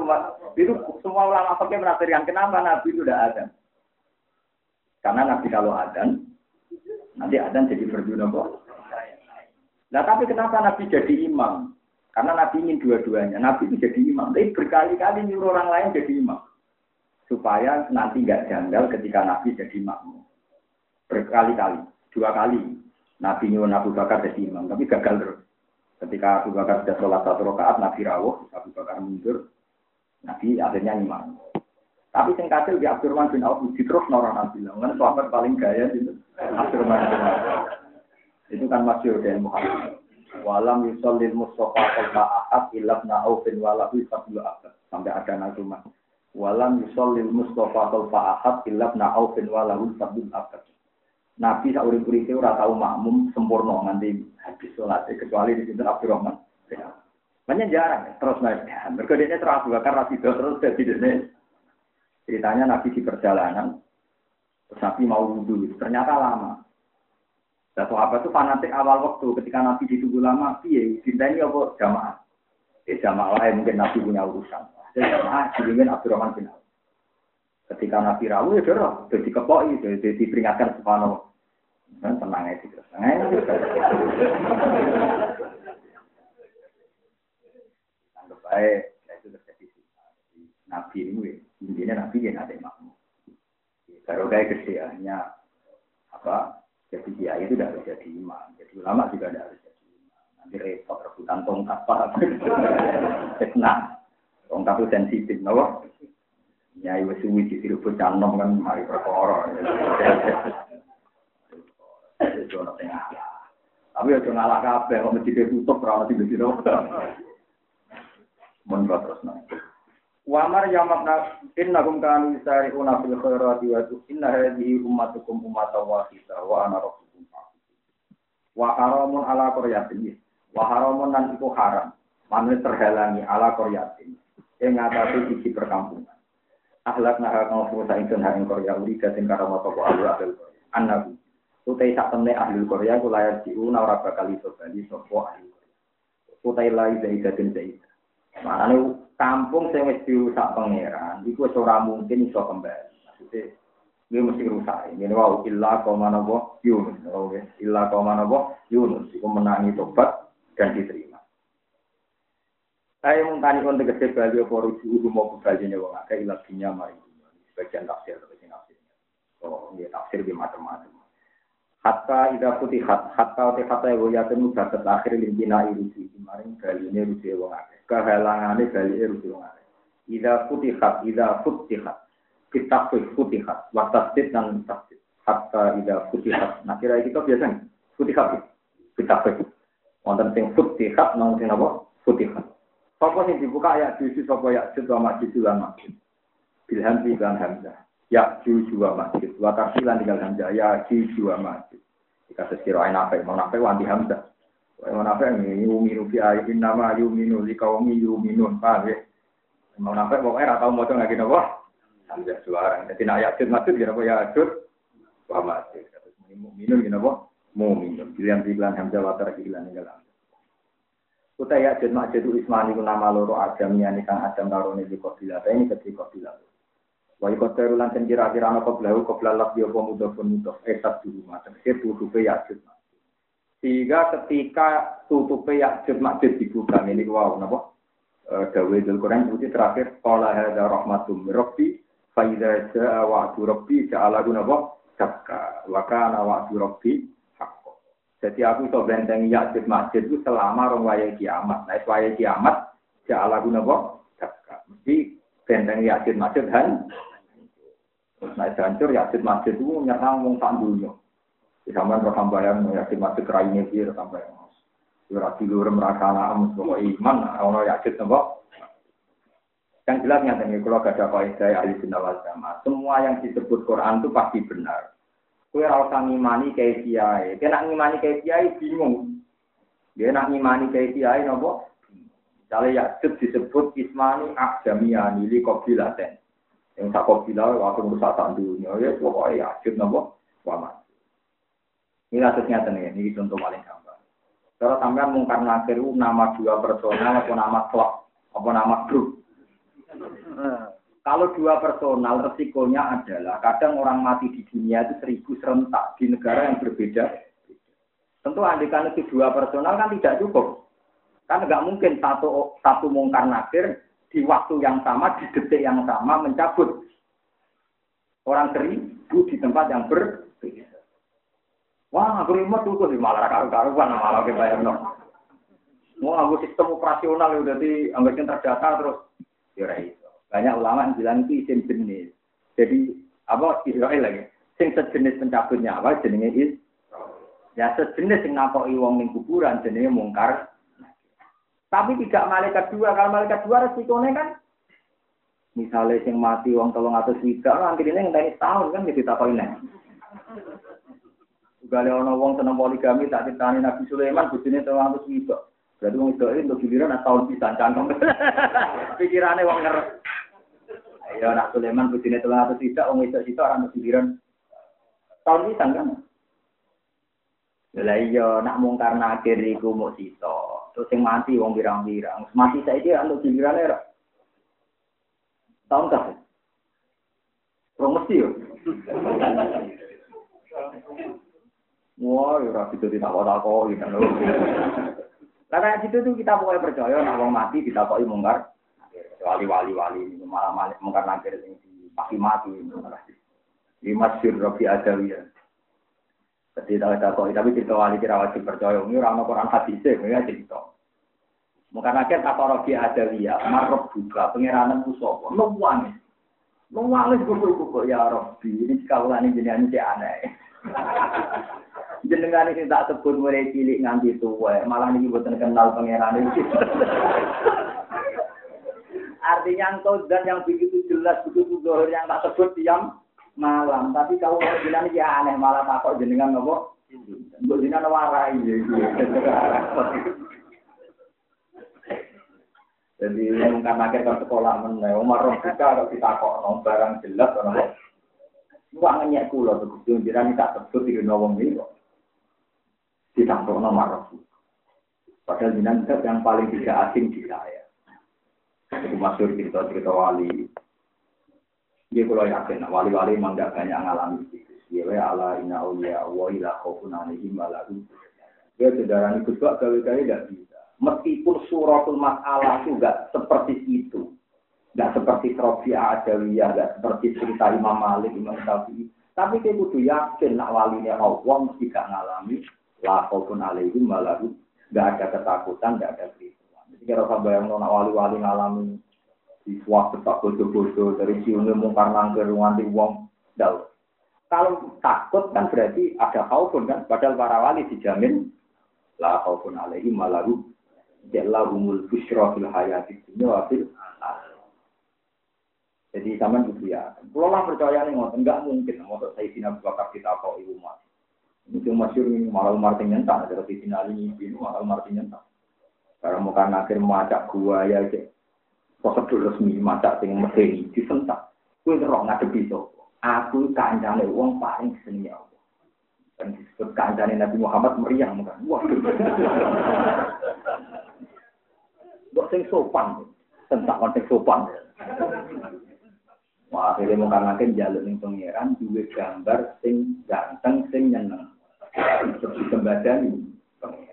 Speaker 1: itu semua ulama pakai menafsirkan kenapa Nabi itu tidak ada. Karena Nabi kalau ada, nanti ada jadi berdua kok. Nah tapi kenapa Nabi jadi imam? Karena Nabi ingin dua-duanya. Nabi itu jadi imam. Tapi berkali-kali nyuruh orang lain jadi imam. Supaya nanti nggak janggal ketika Nabi jadi makmum. Berkali-kali. Dua kali. Nabi nyuruh Abu Bakar jadi imam. Tapi gagal terus. Ketika Abu Bakar sudah sholat satu rakaat, Nabi rawuh. Abu Bakar mundur. Nabi akhirnya imam. Tapi sing kasil di Abdurrahman bin Auf terus orang Nabi. Karena sahabat paling gaya itu Abdurrahman bin Auf. Itu kan masih dari Muhammad. Walam yusallil Mustafa qalma ahad ilab na'ufin walahu sablu abad. Sampai ada nazuman. Walam yusallil Mustafa qalma ahad ilab na'ufin walahu sablu abad. Nabi saurip uripe ora tau makmum sempurna nganti habis sholat kecuali di sinten Abdurrahman. Banyak jarang terus naik. Mereka dia terus bakar rasi terus jadi dene. Ceritanya Nabi di perjalanan, Nabi mau wudhu, ternyata lama. Dan sahabat itu fanatik awal waktu ketika Nabi ditunggu lama, piye ini apa jamaah? Ya jamaah lah mungkin Nabi punya urusan. Jamaah diingin Abdurrahman bin. Ketika Nabi rawu ya dorong, jadi kepoi, jadi diperingatkan subhanallah. Dan tenang aja terus. Tenang aja Anggap baik, ya itu terjadi Nabi ini, intinya Nabi yang ada makmum. Kalau kayak kesediaannya apa jadi kiai itu tidak harus jadi imam. Jadi ulama juga tidak harus jadi imam. Nanti repot rebutan tongkat pak. Nah, tongkat itu sensitif, nopo. Ya, ibu suwi di situ canom kan mari perkara. Itu ono tengah. Tapi aja ngalah kabeh, kok mesti ditutup ora ono sing dino. Mun terus nanti. Wamar ya makna innakum kanu yusari'una fil khairati wa inna hadhihi ummatukum ummatan wahidah wa ana rabbukum Wa haramun ala qaryatin. Wa haramun nan iku haram. Mane terhalangi ala qaryatin. Ing ngatasi sisi perkampungan. Akhlak nah kang fusa ingsun ha ing Korea uri kating karo mata kok ahli Annabi. Utai sak temne ahli Korea kula ya diuna ora bakal iso bali sapa ahli. Utai lai zaidatin zaidah. Maknane kampung sing wis dirusak pangeran, iku wis ora mungkin iso kembali. Maksudnya, ini mesti rusak. Ini wow, illa kau mana boh Yunus. Oke, illa kau mana boh Yunus. Iku menangi tobat dan diterima. Saya mengtani untuk tegese bali apa rujuk mau kembalinya wong akeh ilaginya mari. Sebagian tafsir atau sing tafsirnya. Oh, dia tafsir di macam-macam. Hatta ida hat hatta te hatta ya ya temu bakat akhir limpina irusi. Kemarin kali ini rusi wong akeh kehalangane bali rusi wong akeh ida hat ida futihat. Kita futihat. Wa tasdid dan tasdid. Hatta ida hat nah kira kita biasa nih futihat kita wonten sing futihat nang sing apa? Futihat Sapa sing dibuka ayat juju sapa ya juju wa majid lan majid bilham lan hamzah. Ya juju wa masjid. Wa tafsilan tinggal hamzah. Ya juju wa masjid. Jika sekira apa mau nafe wanti hamzah. Mau nafe ini yuminu fi ayatin nama yuminu li kaumi yuminun paham ya? Mau nafe mau era tahu mau lagi nopo hamzah suara jadi nak yakin masjid kira apa? Ya jud wa masjid. Minun gina apa minum pilihan pilihan hamzah wa tarkilan tinggal hamzah Kuta ya jad makjid ismani nama loro adam yani kang adam karone di kopilah ini ketika kopilah Wa ikut terulan dan kira-kira ana qablahu qabla laf ya mudhafun mudhaf esat dulu macam itu tutupe yajud sehingga ketika tutupe yajud makjid dibuka ini wow napa? Dawe dul Quran seperti terakhir qala hadza rahmatum rabbi fa idza jaa wa'du rabbi ja'ala napa? Dakka wa kana wa'du jadi aku iso bentengi yajud masjid itu selama rong waya kiamat nah waya kiamat ja'ala napa dakka mesti bentengi yajud masjid han Nah, hancur yakin masjid itu nyerang wong sak. Di sampean roh bayang yakin masjid iki roh bayang. Ora tidur merasa anak pokok iman ono yakin napa. Yang jelas nyata nih kalau gak ada kaidah ahli sunnah wal jamaah. Semua yang disebut Quran itu pasti benar. Kue ora usah ngimani kayak kiai. Kena ngimani kayak kiai bingung. Dia nak ngimani kayak kiai nopo. Misalnya ya disebut ismani akjamiani li kobilaten. Yang tak kau bilang waktu merusak tak dunia, ya pokoknya yakin nopo wamat. Ini kasusnya nih, ini contoh paling gampang. Kalau sampean mungkar nakir nama dua personal atau nama klub, apa nama grup. Kalau dua personal resikonya adalah kadang orang mati di dunia itu seribu serentak di negara yang berbeda. Tentu andikan itu dua personal kan tidak cukup. Kan nggak mungkin satu satu mungkar nakir di waktu yang sama, di detik yang sama mencabut orang seribu di tempat yang berbeda. Wah, aku remote tuh malah karu-karuan malah bayar no. Mau aku sistem operasional udah di anggapin terdata terus ya. Banyak ulama yang bilang itu isim jenis. Jadi apa Israel lagi? Sing sejenis pencabutnya apa jenenge is Ya sejenis yang ngakoki wong ning kuburan jenenge mungkar. Tapi tidak malaikat dua. Kalau malaikat dua resikonya kan misalnya sing mati wong tolong atau swida nanti ini ngenteni tahun kan jadi tak nek. Gale ana wong seneng poligami tak ditani Nabi Sulaiman bojone tolong atau swida. Berarti wong itu untuk giliran tahun bisa cangkem. Pikirannya wong ngeres. Ayo nak Sulaiman bojone tolong atau swida wong itu itu orang giliran tahun bisa kan. Lah iya nak mungkar nakir iku muk sito. Terus sing mati wong birang-birang. Mati saiki untuk gilirane ra. Tahun kah? Promosi yo. Wah, ya ora itu tidak kok kok gitu. Karena situ tuh kita pokoknya percaya wong mati ditakoki mungkar. Wali wali wali malah malah mungkar nakir sing pasti mati. Ini masyur Robi Adawiyah. Jadi tahu tahu tapi cerita wali kira wajib percaya. Ini orang Quran hadis ya cerita. Mungkin akhir kata rogi ada dia, marok juga pengiranan musopo, nuwangis, nuwangis kuku-kuku ya Robi. Ini sekaulan ini jenengan ini aneh. jenengan ini tak sebut mulai cilik nganti tua, malah ini buatan kenal pengiran itu. Artinya engkau dan yang begitu jelas begitu dohir yang tak sebut diam malam. Tapi kalau bilang ya aneh malah takut jenengan nopo. Untuk jenengan warai. Jadi mungkin akhir ke sekolah mana, Umar juga kalau kita kok barang jelas orang Wah ngenyek kulo tuh, jiran tak sebut di nawang ini kok. Ditangkap nomor Rom. Padahal jinan yang paling tidak asing di saya. Itu masuk cerita-cerita wali. Dia kalau yakin, wali-wali memang tidak banyak ngalami itu. Dia ala inna awliya wa ila khawfun alaihim wa. Dia saudara ini kedua kali-kali tidak bisa. Meskipun suratul masalah tidak seperti itu. Tidak seperti Trofi Adawiyah, tidak seperti cerita Imam Malik, Imam Syafi'i. Tapi dia kudu yakin nak walinya Allah mesti gak ngalami la khawfun alaihim wa. Gak ada ketakutan, gak ada keribuan. Jadi kalau sampai yang nak wali-wali ngalami siswa tetap bodoh-bodoh dari siungnya mungkar nangkir nganti wong dal. Kalau takut kan berarti ada khaufun kan, padahal para wali dijamin la khaufun alaihi malaru umul busyra fil hayati dunya wa jadi sama itu ya. Kalau lah percaya nih ngotot enggak mungkin. Mau saya sini bakar kita kok ibu mas. Itu masyur ini malah Martin nyentak. Ada di final ini malah Martin nyentak. Karena mau kan akhir macak gua ya prosedur resmi mata sing medeni disentak. Kuwi ora ngadepi sapa. Aku kancane wong paling seneng ya Allah. Dan disebut kancane Nabi Muhammad meriang kan. Wah. Mbok sing sopan. Sentak kon sing sopan. Wah, akhirnya mau kangen jalur ning pangeran duwe gambar sing ganteng sing nyeneng. Dikembadani pangeran.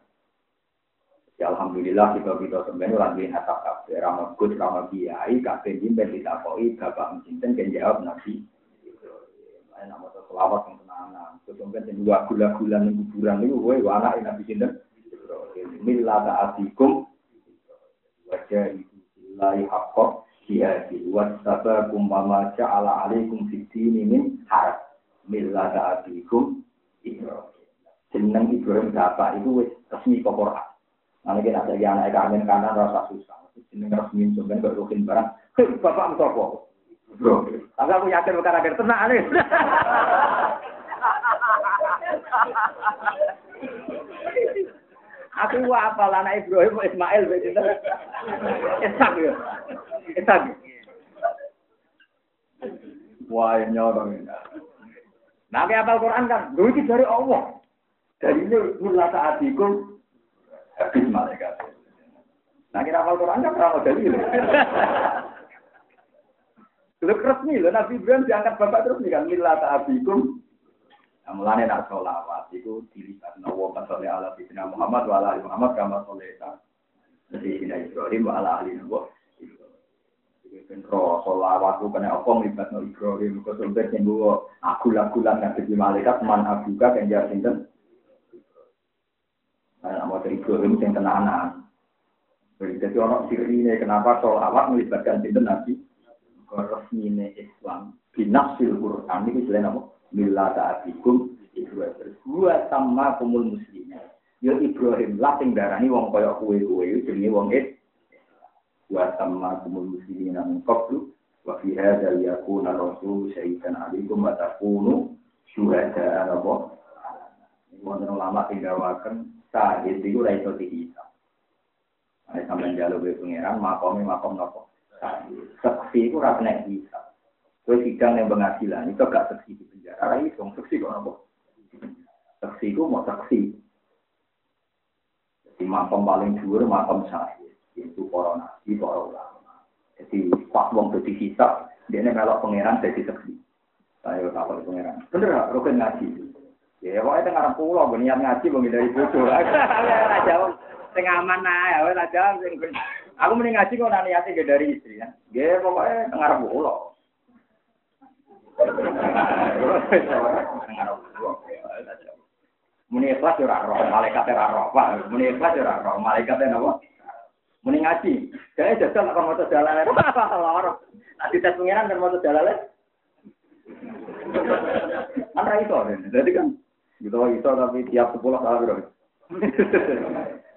Speaker 1: Ya alhamdulillah kita kita sebenarnya lagi atap kafe ramah gus ramah kiai kafe jimben ditakoi bapak mencinten kan jawab nabi. Lain nama selawat yang tenangan. Kemudian yang dua gula-gula yang kuburan itu, gue wana yang nabi cinten. Mila ta'atikum wajah itu billahi haqqo jihadi wasabakum mama ja'ala alaikum fitini min harap mila ta'atikum Ibrahim. Jeneng Ibrahim bapak itu resmi ke Quran. Nanti kita ada yang anak kami kanan rasa susah. Ini resmi sebenarnya berukin barang. Hei, bapak musopo. Bro, aku yakin bukan akhir tenang nih. Aku apa anak Ibrahim Ismail begitu. Ishak ya. Ishak. Wah, nyorong. Nah, kayak apal Quran kan, gue itu dari Allah. Dari ini, nula ta'adikum, habis malaikat. Nah, kira apal Quran kan pernah dari ini. Lu resmi loh, Nabi Ibrahim diangkat bapak terus nih kan, nila ta'adikum, Nah, mulane nak sholawat itu dilihat nawa pasal ala Sayyidina Muhammad wa ala Muhammad kama sholeta. Sayyidina Ibrahim wa ala ali Nabi. Ben ro sholawat ku kena apa nglibat no Ibrahim kok sampe sing gua aku lakulan nabi malaikat man abuka kan jar Nah, mau dari Ibrahim sing tenanan. Jadi orang sirine kenapa sholawat melibatkan sinten nabi? Resmine Islam binafsil Quran ini selain apa? Mila ta'atikum Ibrahim. Gua sama kumul muslimnya. Ya Ibrahim lah sing darani wong kaya kuwe-kuwe jenenge wong it. Wa sama kumul muslimin min qablu wa fi hadza yakuna rasul syaitan alaikum wa takunu syuhada ala Allah. Wonten ulama sing sahid iku ora iso dihisab. Nek sampeyan jaluk pengiran makome makom napa? Saksi iku ora kena hisab. Kowe sidang yang pengadilan itu gak seksi di penjara. Ora iso seksi kok apa? Seksi ku mau seksi. Jadi makam paling dhuwur makam syahid. Itu para nabi, para. Jadi pas wong dadi hisab, dia melok pangeran jadi seksi. Ayo takut pangeran. Bener? Rukun ngaji. Ya, pokoknya tengah ngarep pulau, gue niat ngaji, gue dari bodoh. Ora jawab, sing aman ae, ora sing Aku mending ngaji kok nani ati dari istri ya. Gue pokoknya ngarep pulau. Muni ikhlas ora roh, malaikat ora roh, Pak. Muni ikhlas roh, malaikat napa? Muni ngaji. Kae jajal nek maca dalale lara. Nah dites pengiran kan maca dalale. Ana itu, jadi kan gitu itu tapi tiap sepuluh salah bro.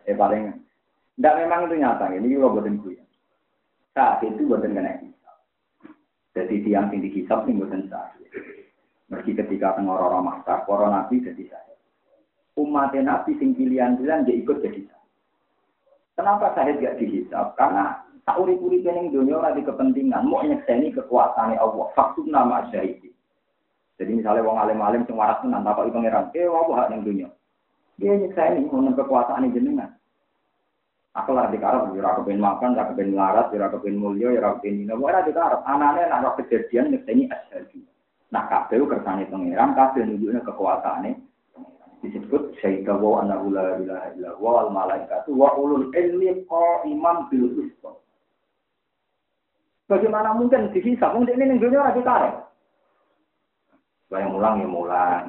Speaker 1: eh paling tidak memang itu nyata ini juga buatin gue. Saat itu buatin kena jadi tiang yang dihisap ini bukan sahih. Meski ketika tengah orang maksa, para nabi jadi sahih. Umat nabi sing pilihan-pilihan dia ikut jadi sahih. Kenapa sahih gak dihisap? Karena tak uri-uri kening dunia lagi kepentingan, mau nyekseni kekuasaannya Allah. Faktum nama syahid. Jadi misalnya wong alim-alim sing waras tenan takoki pangeran, "Eh, apa hak ning dunia?" Dia nyekseni mau kekuasaan jenengan. Aku lah di karep, ya aku pengen makan, aku pengen larat, ya aku pengen mulia, ya aku pengen ini. Pokoknya di karep. Anaknya nak kejadian ini asyhadu. Nah, kabeh kersane pangeran, kabeh nunjukne kekuasaane. Disebut syaita wa annahu la ilaha illa wa al malaikatu wa ulul ilmi qaiman bil qist. Bagaimana mungkin dihisab? Mungkin ini dunia ora dikarep. Bayang mulang ya mulang.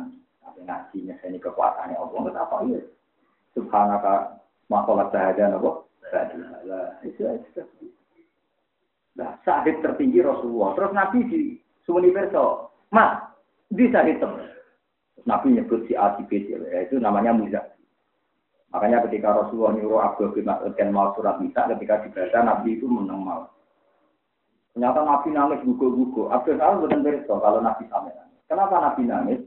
Speaker 1: Tapi ngajinya ini kekuasaannya Allah. Betapa iya. Subhanaka masalah sahaja nopo Nah, sahid tertinggi Rasulullah. Terus Nabi di Sumuni Perso, Mas, di sahid Nabi nyebut si A, si B, ya, itu namanya muzak. Makanya ketika Rasulullah nyuruh Abdul bin dan mau surat Nisa, ketika dibaca Nabi itu menang mal. Ternyata Nabi nangis gugur-gugur. Abdul Salam bukan Perso kalau Nabi sampai. Kenapa Nabi nangis?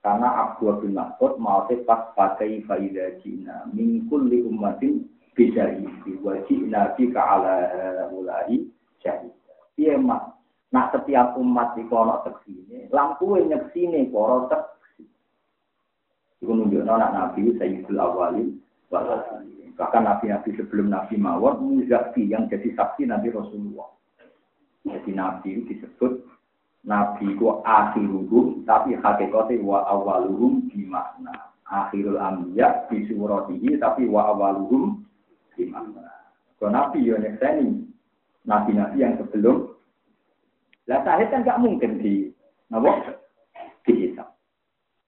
Speaker 1: Karena Abdul bin Mas'ud mau pas pakai faidah Cina. Mingkul li ummatin bisyahidi. Wajib nabi ka'ala ulai syahid. Iya mak. Nah setiap umat di kono teksine, lampu nyeksine poro teksi. Itu nunjuk anak Nabi Sayyidul Awali Bahkan Nabi-Nabi sebelum Nabi Mawar, Muzaki yang jadi saksi Nabi Rasulullah. Jadi Nabi disebut Nabi ku akhiruhum tapi hakikate wa awaluhum di makna. Akhirul anbiya di suratihi tapi wa awaluhum di makna. Kalau Nabi yo nyekseni nabi-nabi yang sebelum lah sahid kan gak mungkin di napa dihisab.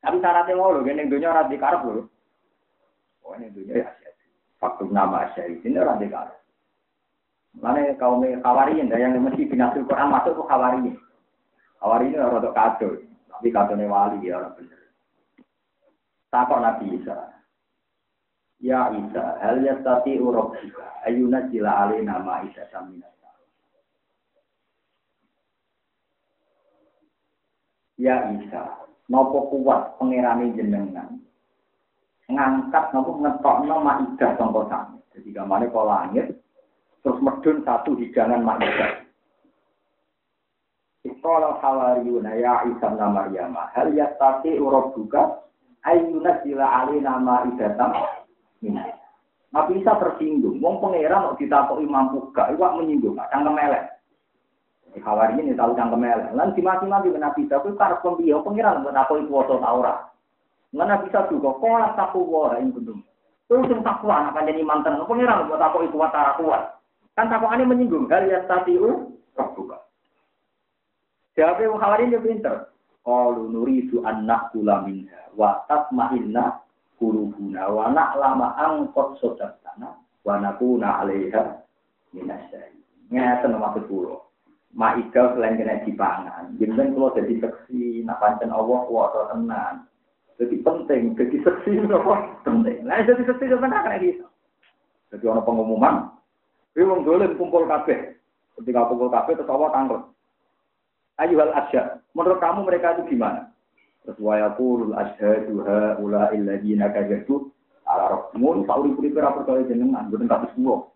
Speaker 1: Tapi syaratnya mau loh, ini dunia orang dikarep loh. Oh ini dunia ya Faktor nama asyari ini orang dikarep. Mana kaum khawariyin, yang mesti binasul Quran masuk ke khawariyin. Awari ini orang untuk kado, tapi kado wali ya orang bener. Takut Nabi Isa. Ya Isa, hal yastati urok Isa, ayuna jila ali nama Isa samina. Ya Isa, nopo kuat pengirani jenengan. ngangkat nopo ngetokno maidah sangka sami. Jadi gamane kok langit terus medun satu hidangan maidah. Iqala hawariyuna ya Isa bin Maryam hal yastati rabbuka ayyuna sila alina ma'idatan min. Nabi Isa tersinggung, wong pangeran kok ditakoki mampu gak iwak menyinggung, cangkem elek. Hawari ini tahu cangkem elek. Lan dimati-mati Nabi Isa kuwi karep pembiyo pangeran kok takoki puasa ta ora. Mana bisa juga kola takwa ing gunung. Terus sing takwa anak panjang iman tenan pangeran kok takoki kuat ta kuat. Kan takwane menyinggung hal yastati'u rabbuka. Jawabnya wong Hawari ini pinter. Qalu nuridu anak kula minha wa tatma'inna qulubuna wa na'lama angkot sodatana wa nakuna 'alaiha minasyai. Ngeten maksud kula. Ma'idah selain kena dipangan. Jenengan kula dadi seksi nak pancen Allah kuwasa tenan. Jadi penting, jadi seksi apa? Penting. Nah, jadi seksi benar kan gitu. Jadi orang pengumuman, ini wong dolen kumpul kabeh. Ketika kumpul kabeh terus Allah tangkel ayyuhal asya. Menurut kamu mereka itu gimana? Terus wa yaqulul asyhadu haula alladziina kadzatu ala rabbihim sauri puri pira percaya jenengan, boten kabeh semua.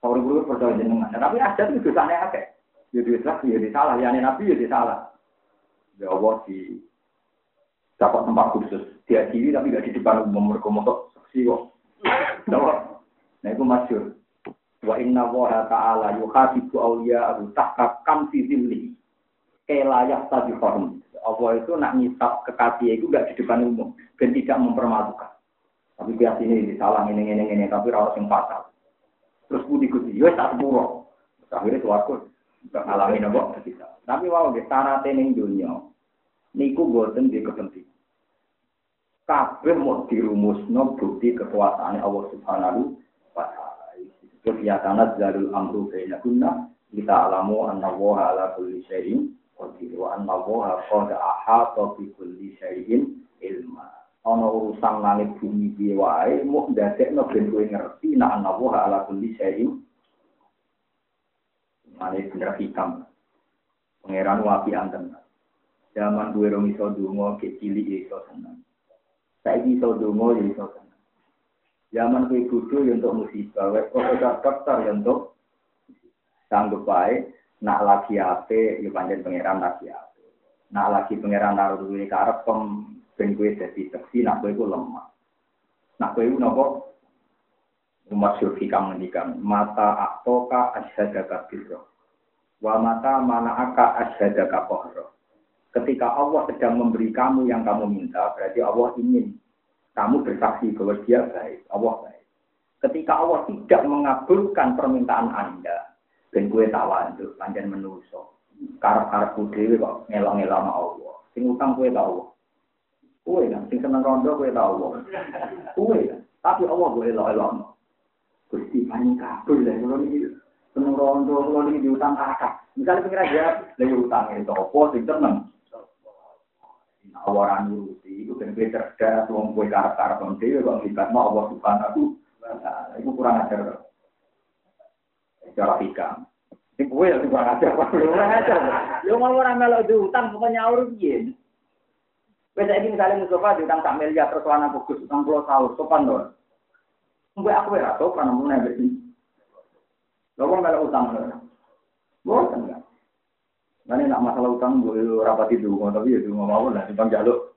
Speaker 1: Sauri puri percaya jenengan. Nah, tapi ada itu dosane akeh. Ya dosa ya salah, ya nabi ya salah. Ya Allah di dapat tempat khusus. Dia diri tapi gak di depan umum mereka motor saksi kok. Nah itu masyur. Wa inna wa ta'ala yuhasibu awliya'ahu tahta kamsi zilli. Kelayak tadi form. Allah itu nak ngisap kekasih itu gak di depan umum. Dan tidak mempermalukan. Tapi biasa ini salah ini ini ini tapi rawat yang fatal. Terus budi kuti, ya tak sepuro. Akhirnya suaraku gak ngalamin apa kita. Tapi wow, di sana tening dunia, niku boten di kepentingan. Kabeh mau dirumusno bukti kekuasaan Allah Subhanahu wa taala. Kegiatan jalul amru baina kunna kita alamu anna wa ala kulli syai'in qadir wa anna wa qad ahata bi kulli syai'in ilma. Ana urusan langit bumi piye wae mung ndadekno ben kowe ngerti nek anna wa ala kulli syai'in Mane bener hikam. Pangeran wapi anten. Zaman duwe rong iso donga ke cilik iso seneng. Saiki iso donga iso seneng. Zaman kue kudu yang untuk musibah, wes profesor dokter yang untuk sanggup baik, nak lagi ape, ya panjang pangeran lagi ape. Nak lagi pangeran naruh ini karep pem ben kue jadi seksi, nak kue ku lemah. Nak kue ku nopo umat syurfi kamu mendikan mata aktoka asyhadaka birro wa mata mana aka asyhadaka kohro. Ketika Allah sedang memberi kamu yang kamu minta, berarti Allah ingin kamu bersaksi bahwa dia baik, Allah baik. Ketika Allah tidak mengabulkan permintaan Anda, dan gue tawandu, panjang menuso, karep-karep dewe kok ngelong-ngelong sama Allah. Sing utang gue Allah. Gue kan, sing seneng rondo gue Allah. Gue kan, tapi Allah gue elok-elok. Gusti paling kabul lah, kalau ini seneng rondo, kalau ini diutang kakak. Misalnya pikir aja, lagi utang itu apa, sing seneng. awara nuruti iku ben kowe cerdas wong kowe karakter kon dhewe kok sifat mau Allah Subhanahu wa taala iku kurang ajar cara ikam sing kowe ya kurang ajar kurang ajar yo mau ora melok diutang kok nyaur piye Wes iki misalnya Mustafa diutang sak miliar terus lanang kok Gus utang kulo tahu sopan to. Mbok aku ora tau kan mung nek iki. Lha wong melok utang lho. Mboten enggak. Mana nak masalah utang gue rapati dulu, tapi ya dulu mau lah, bang jaluk.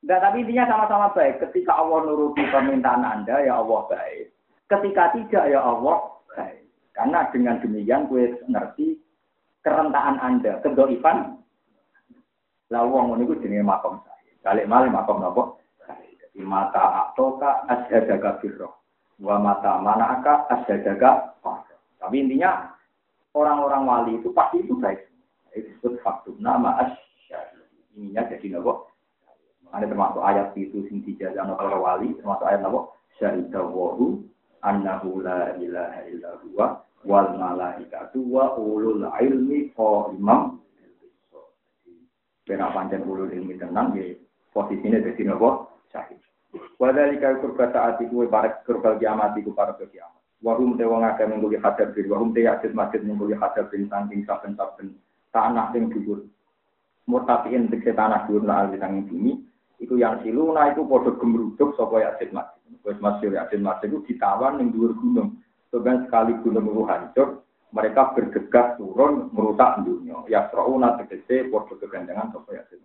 Speaker 1: Tapi intinya sama-sama baik. Ketika Allah nuruti permintaan Anda, ya Allah baik. Ketika tidak, ya Allah baik. Karena dengan demikian gue ngerti kerentaan Anda, kedoifan. Lah wong ngono iku jenenge makom saya. Balik malih makom napa? Jadi mata atoka asyadaka birro. Wa mata manaka asyadaka Tapi intinya orang-orang wali itu pasti itu baik. Disebut faktum nama asyad. Ininya jadi napa? Ada termasuk ayat itu sing dijazano para wali, termasuk ayat apa? Syahida wahu annahu la ilaha illa huwa wal malaikatu wa ulul ilmi qaiman Kena pancen ulul ilmi tenang ya posisinya jadi nopo syahid. Wadalika kurba saat itu para kurba kiamat itu para kiamat. Wahum te wong akeh hadap bir, wahum te yasid masjid mengguli hadap bin saking saben-saben tanah sing dhuwur. Murtafiin tegese tanah dhuwur la al bumi Iku yang siluna itu podo gemruduk sapa Yasin Masjid. Wis Masjid Yasin Masjid itu ditawan ning dhuwur gunung. Sebenarnya sekali gunung itu hancur, mereka bergegas turun merusak dunia. Ya srauna tegese podo kegandengan sapa Yasin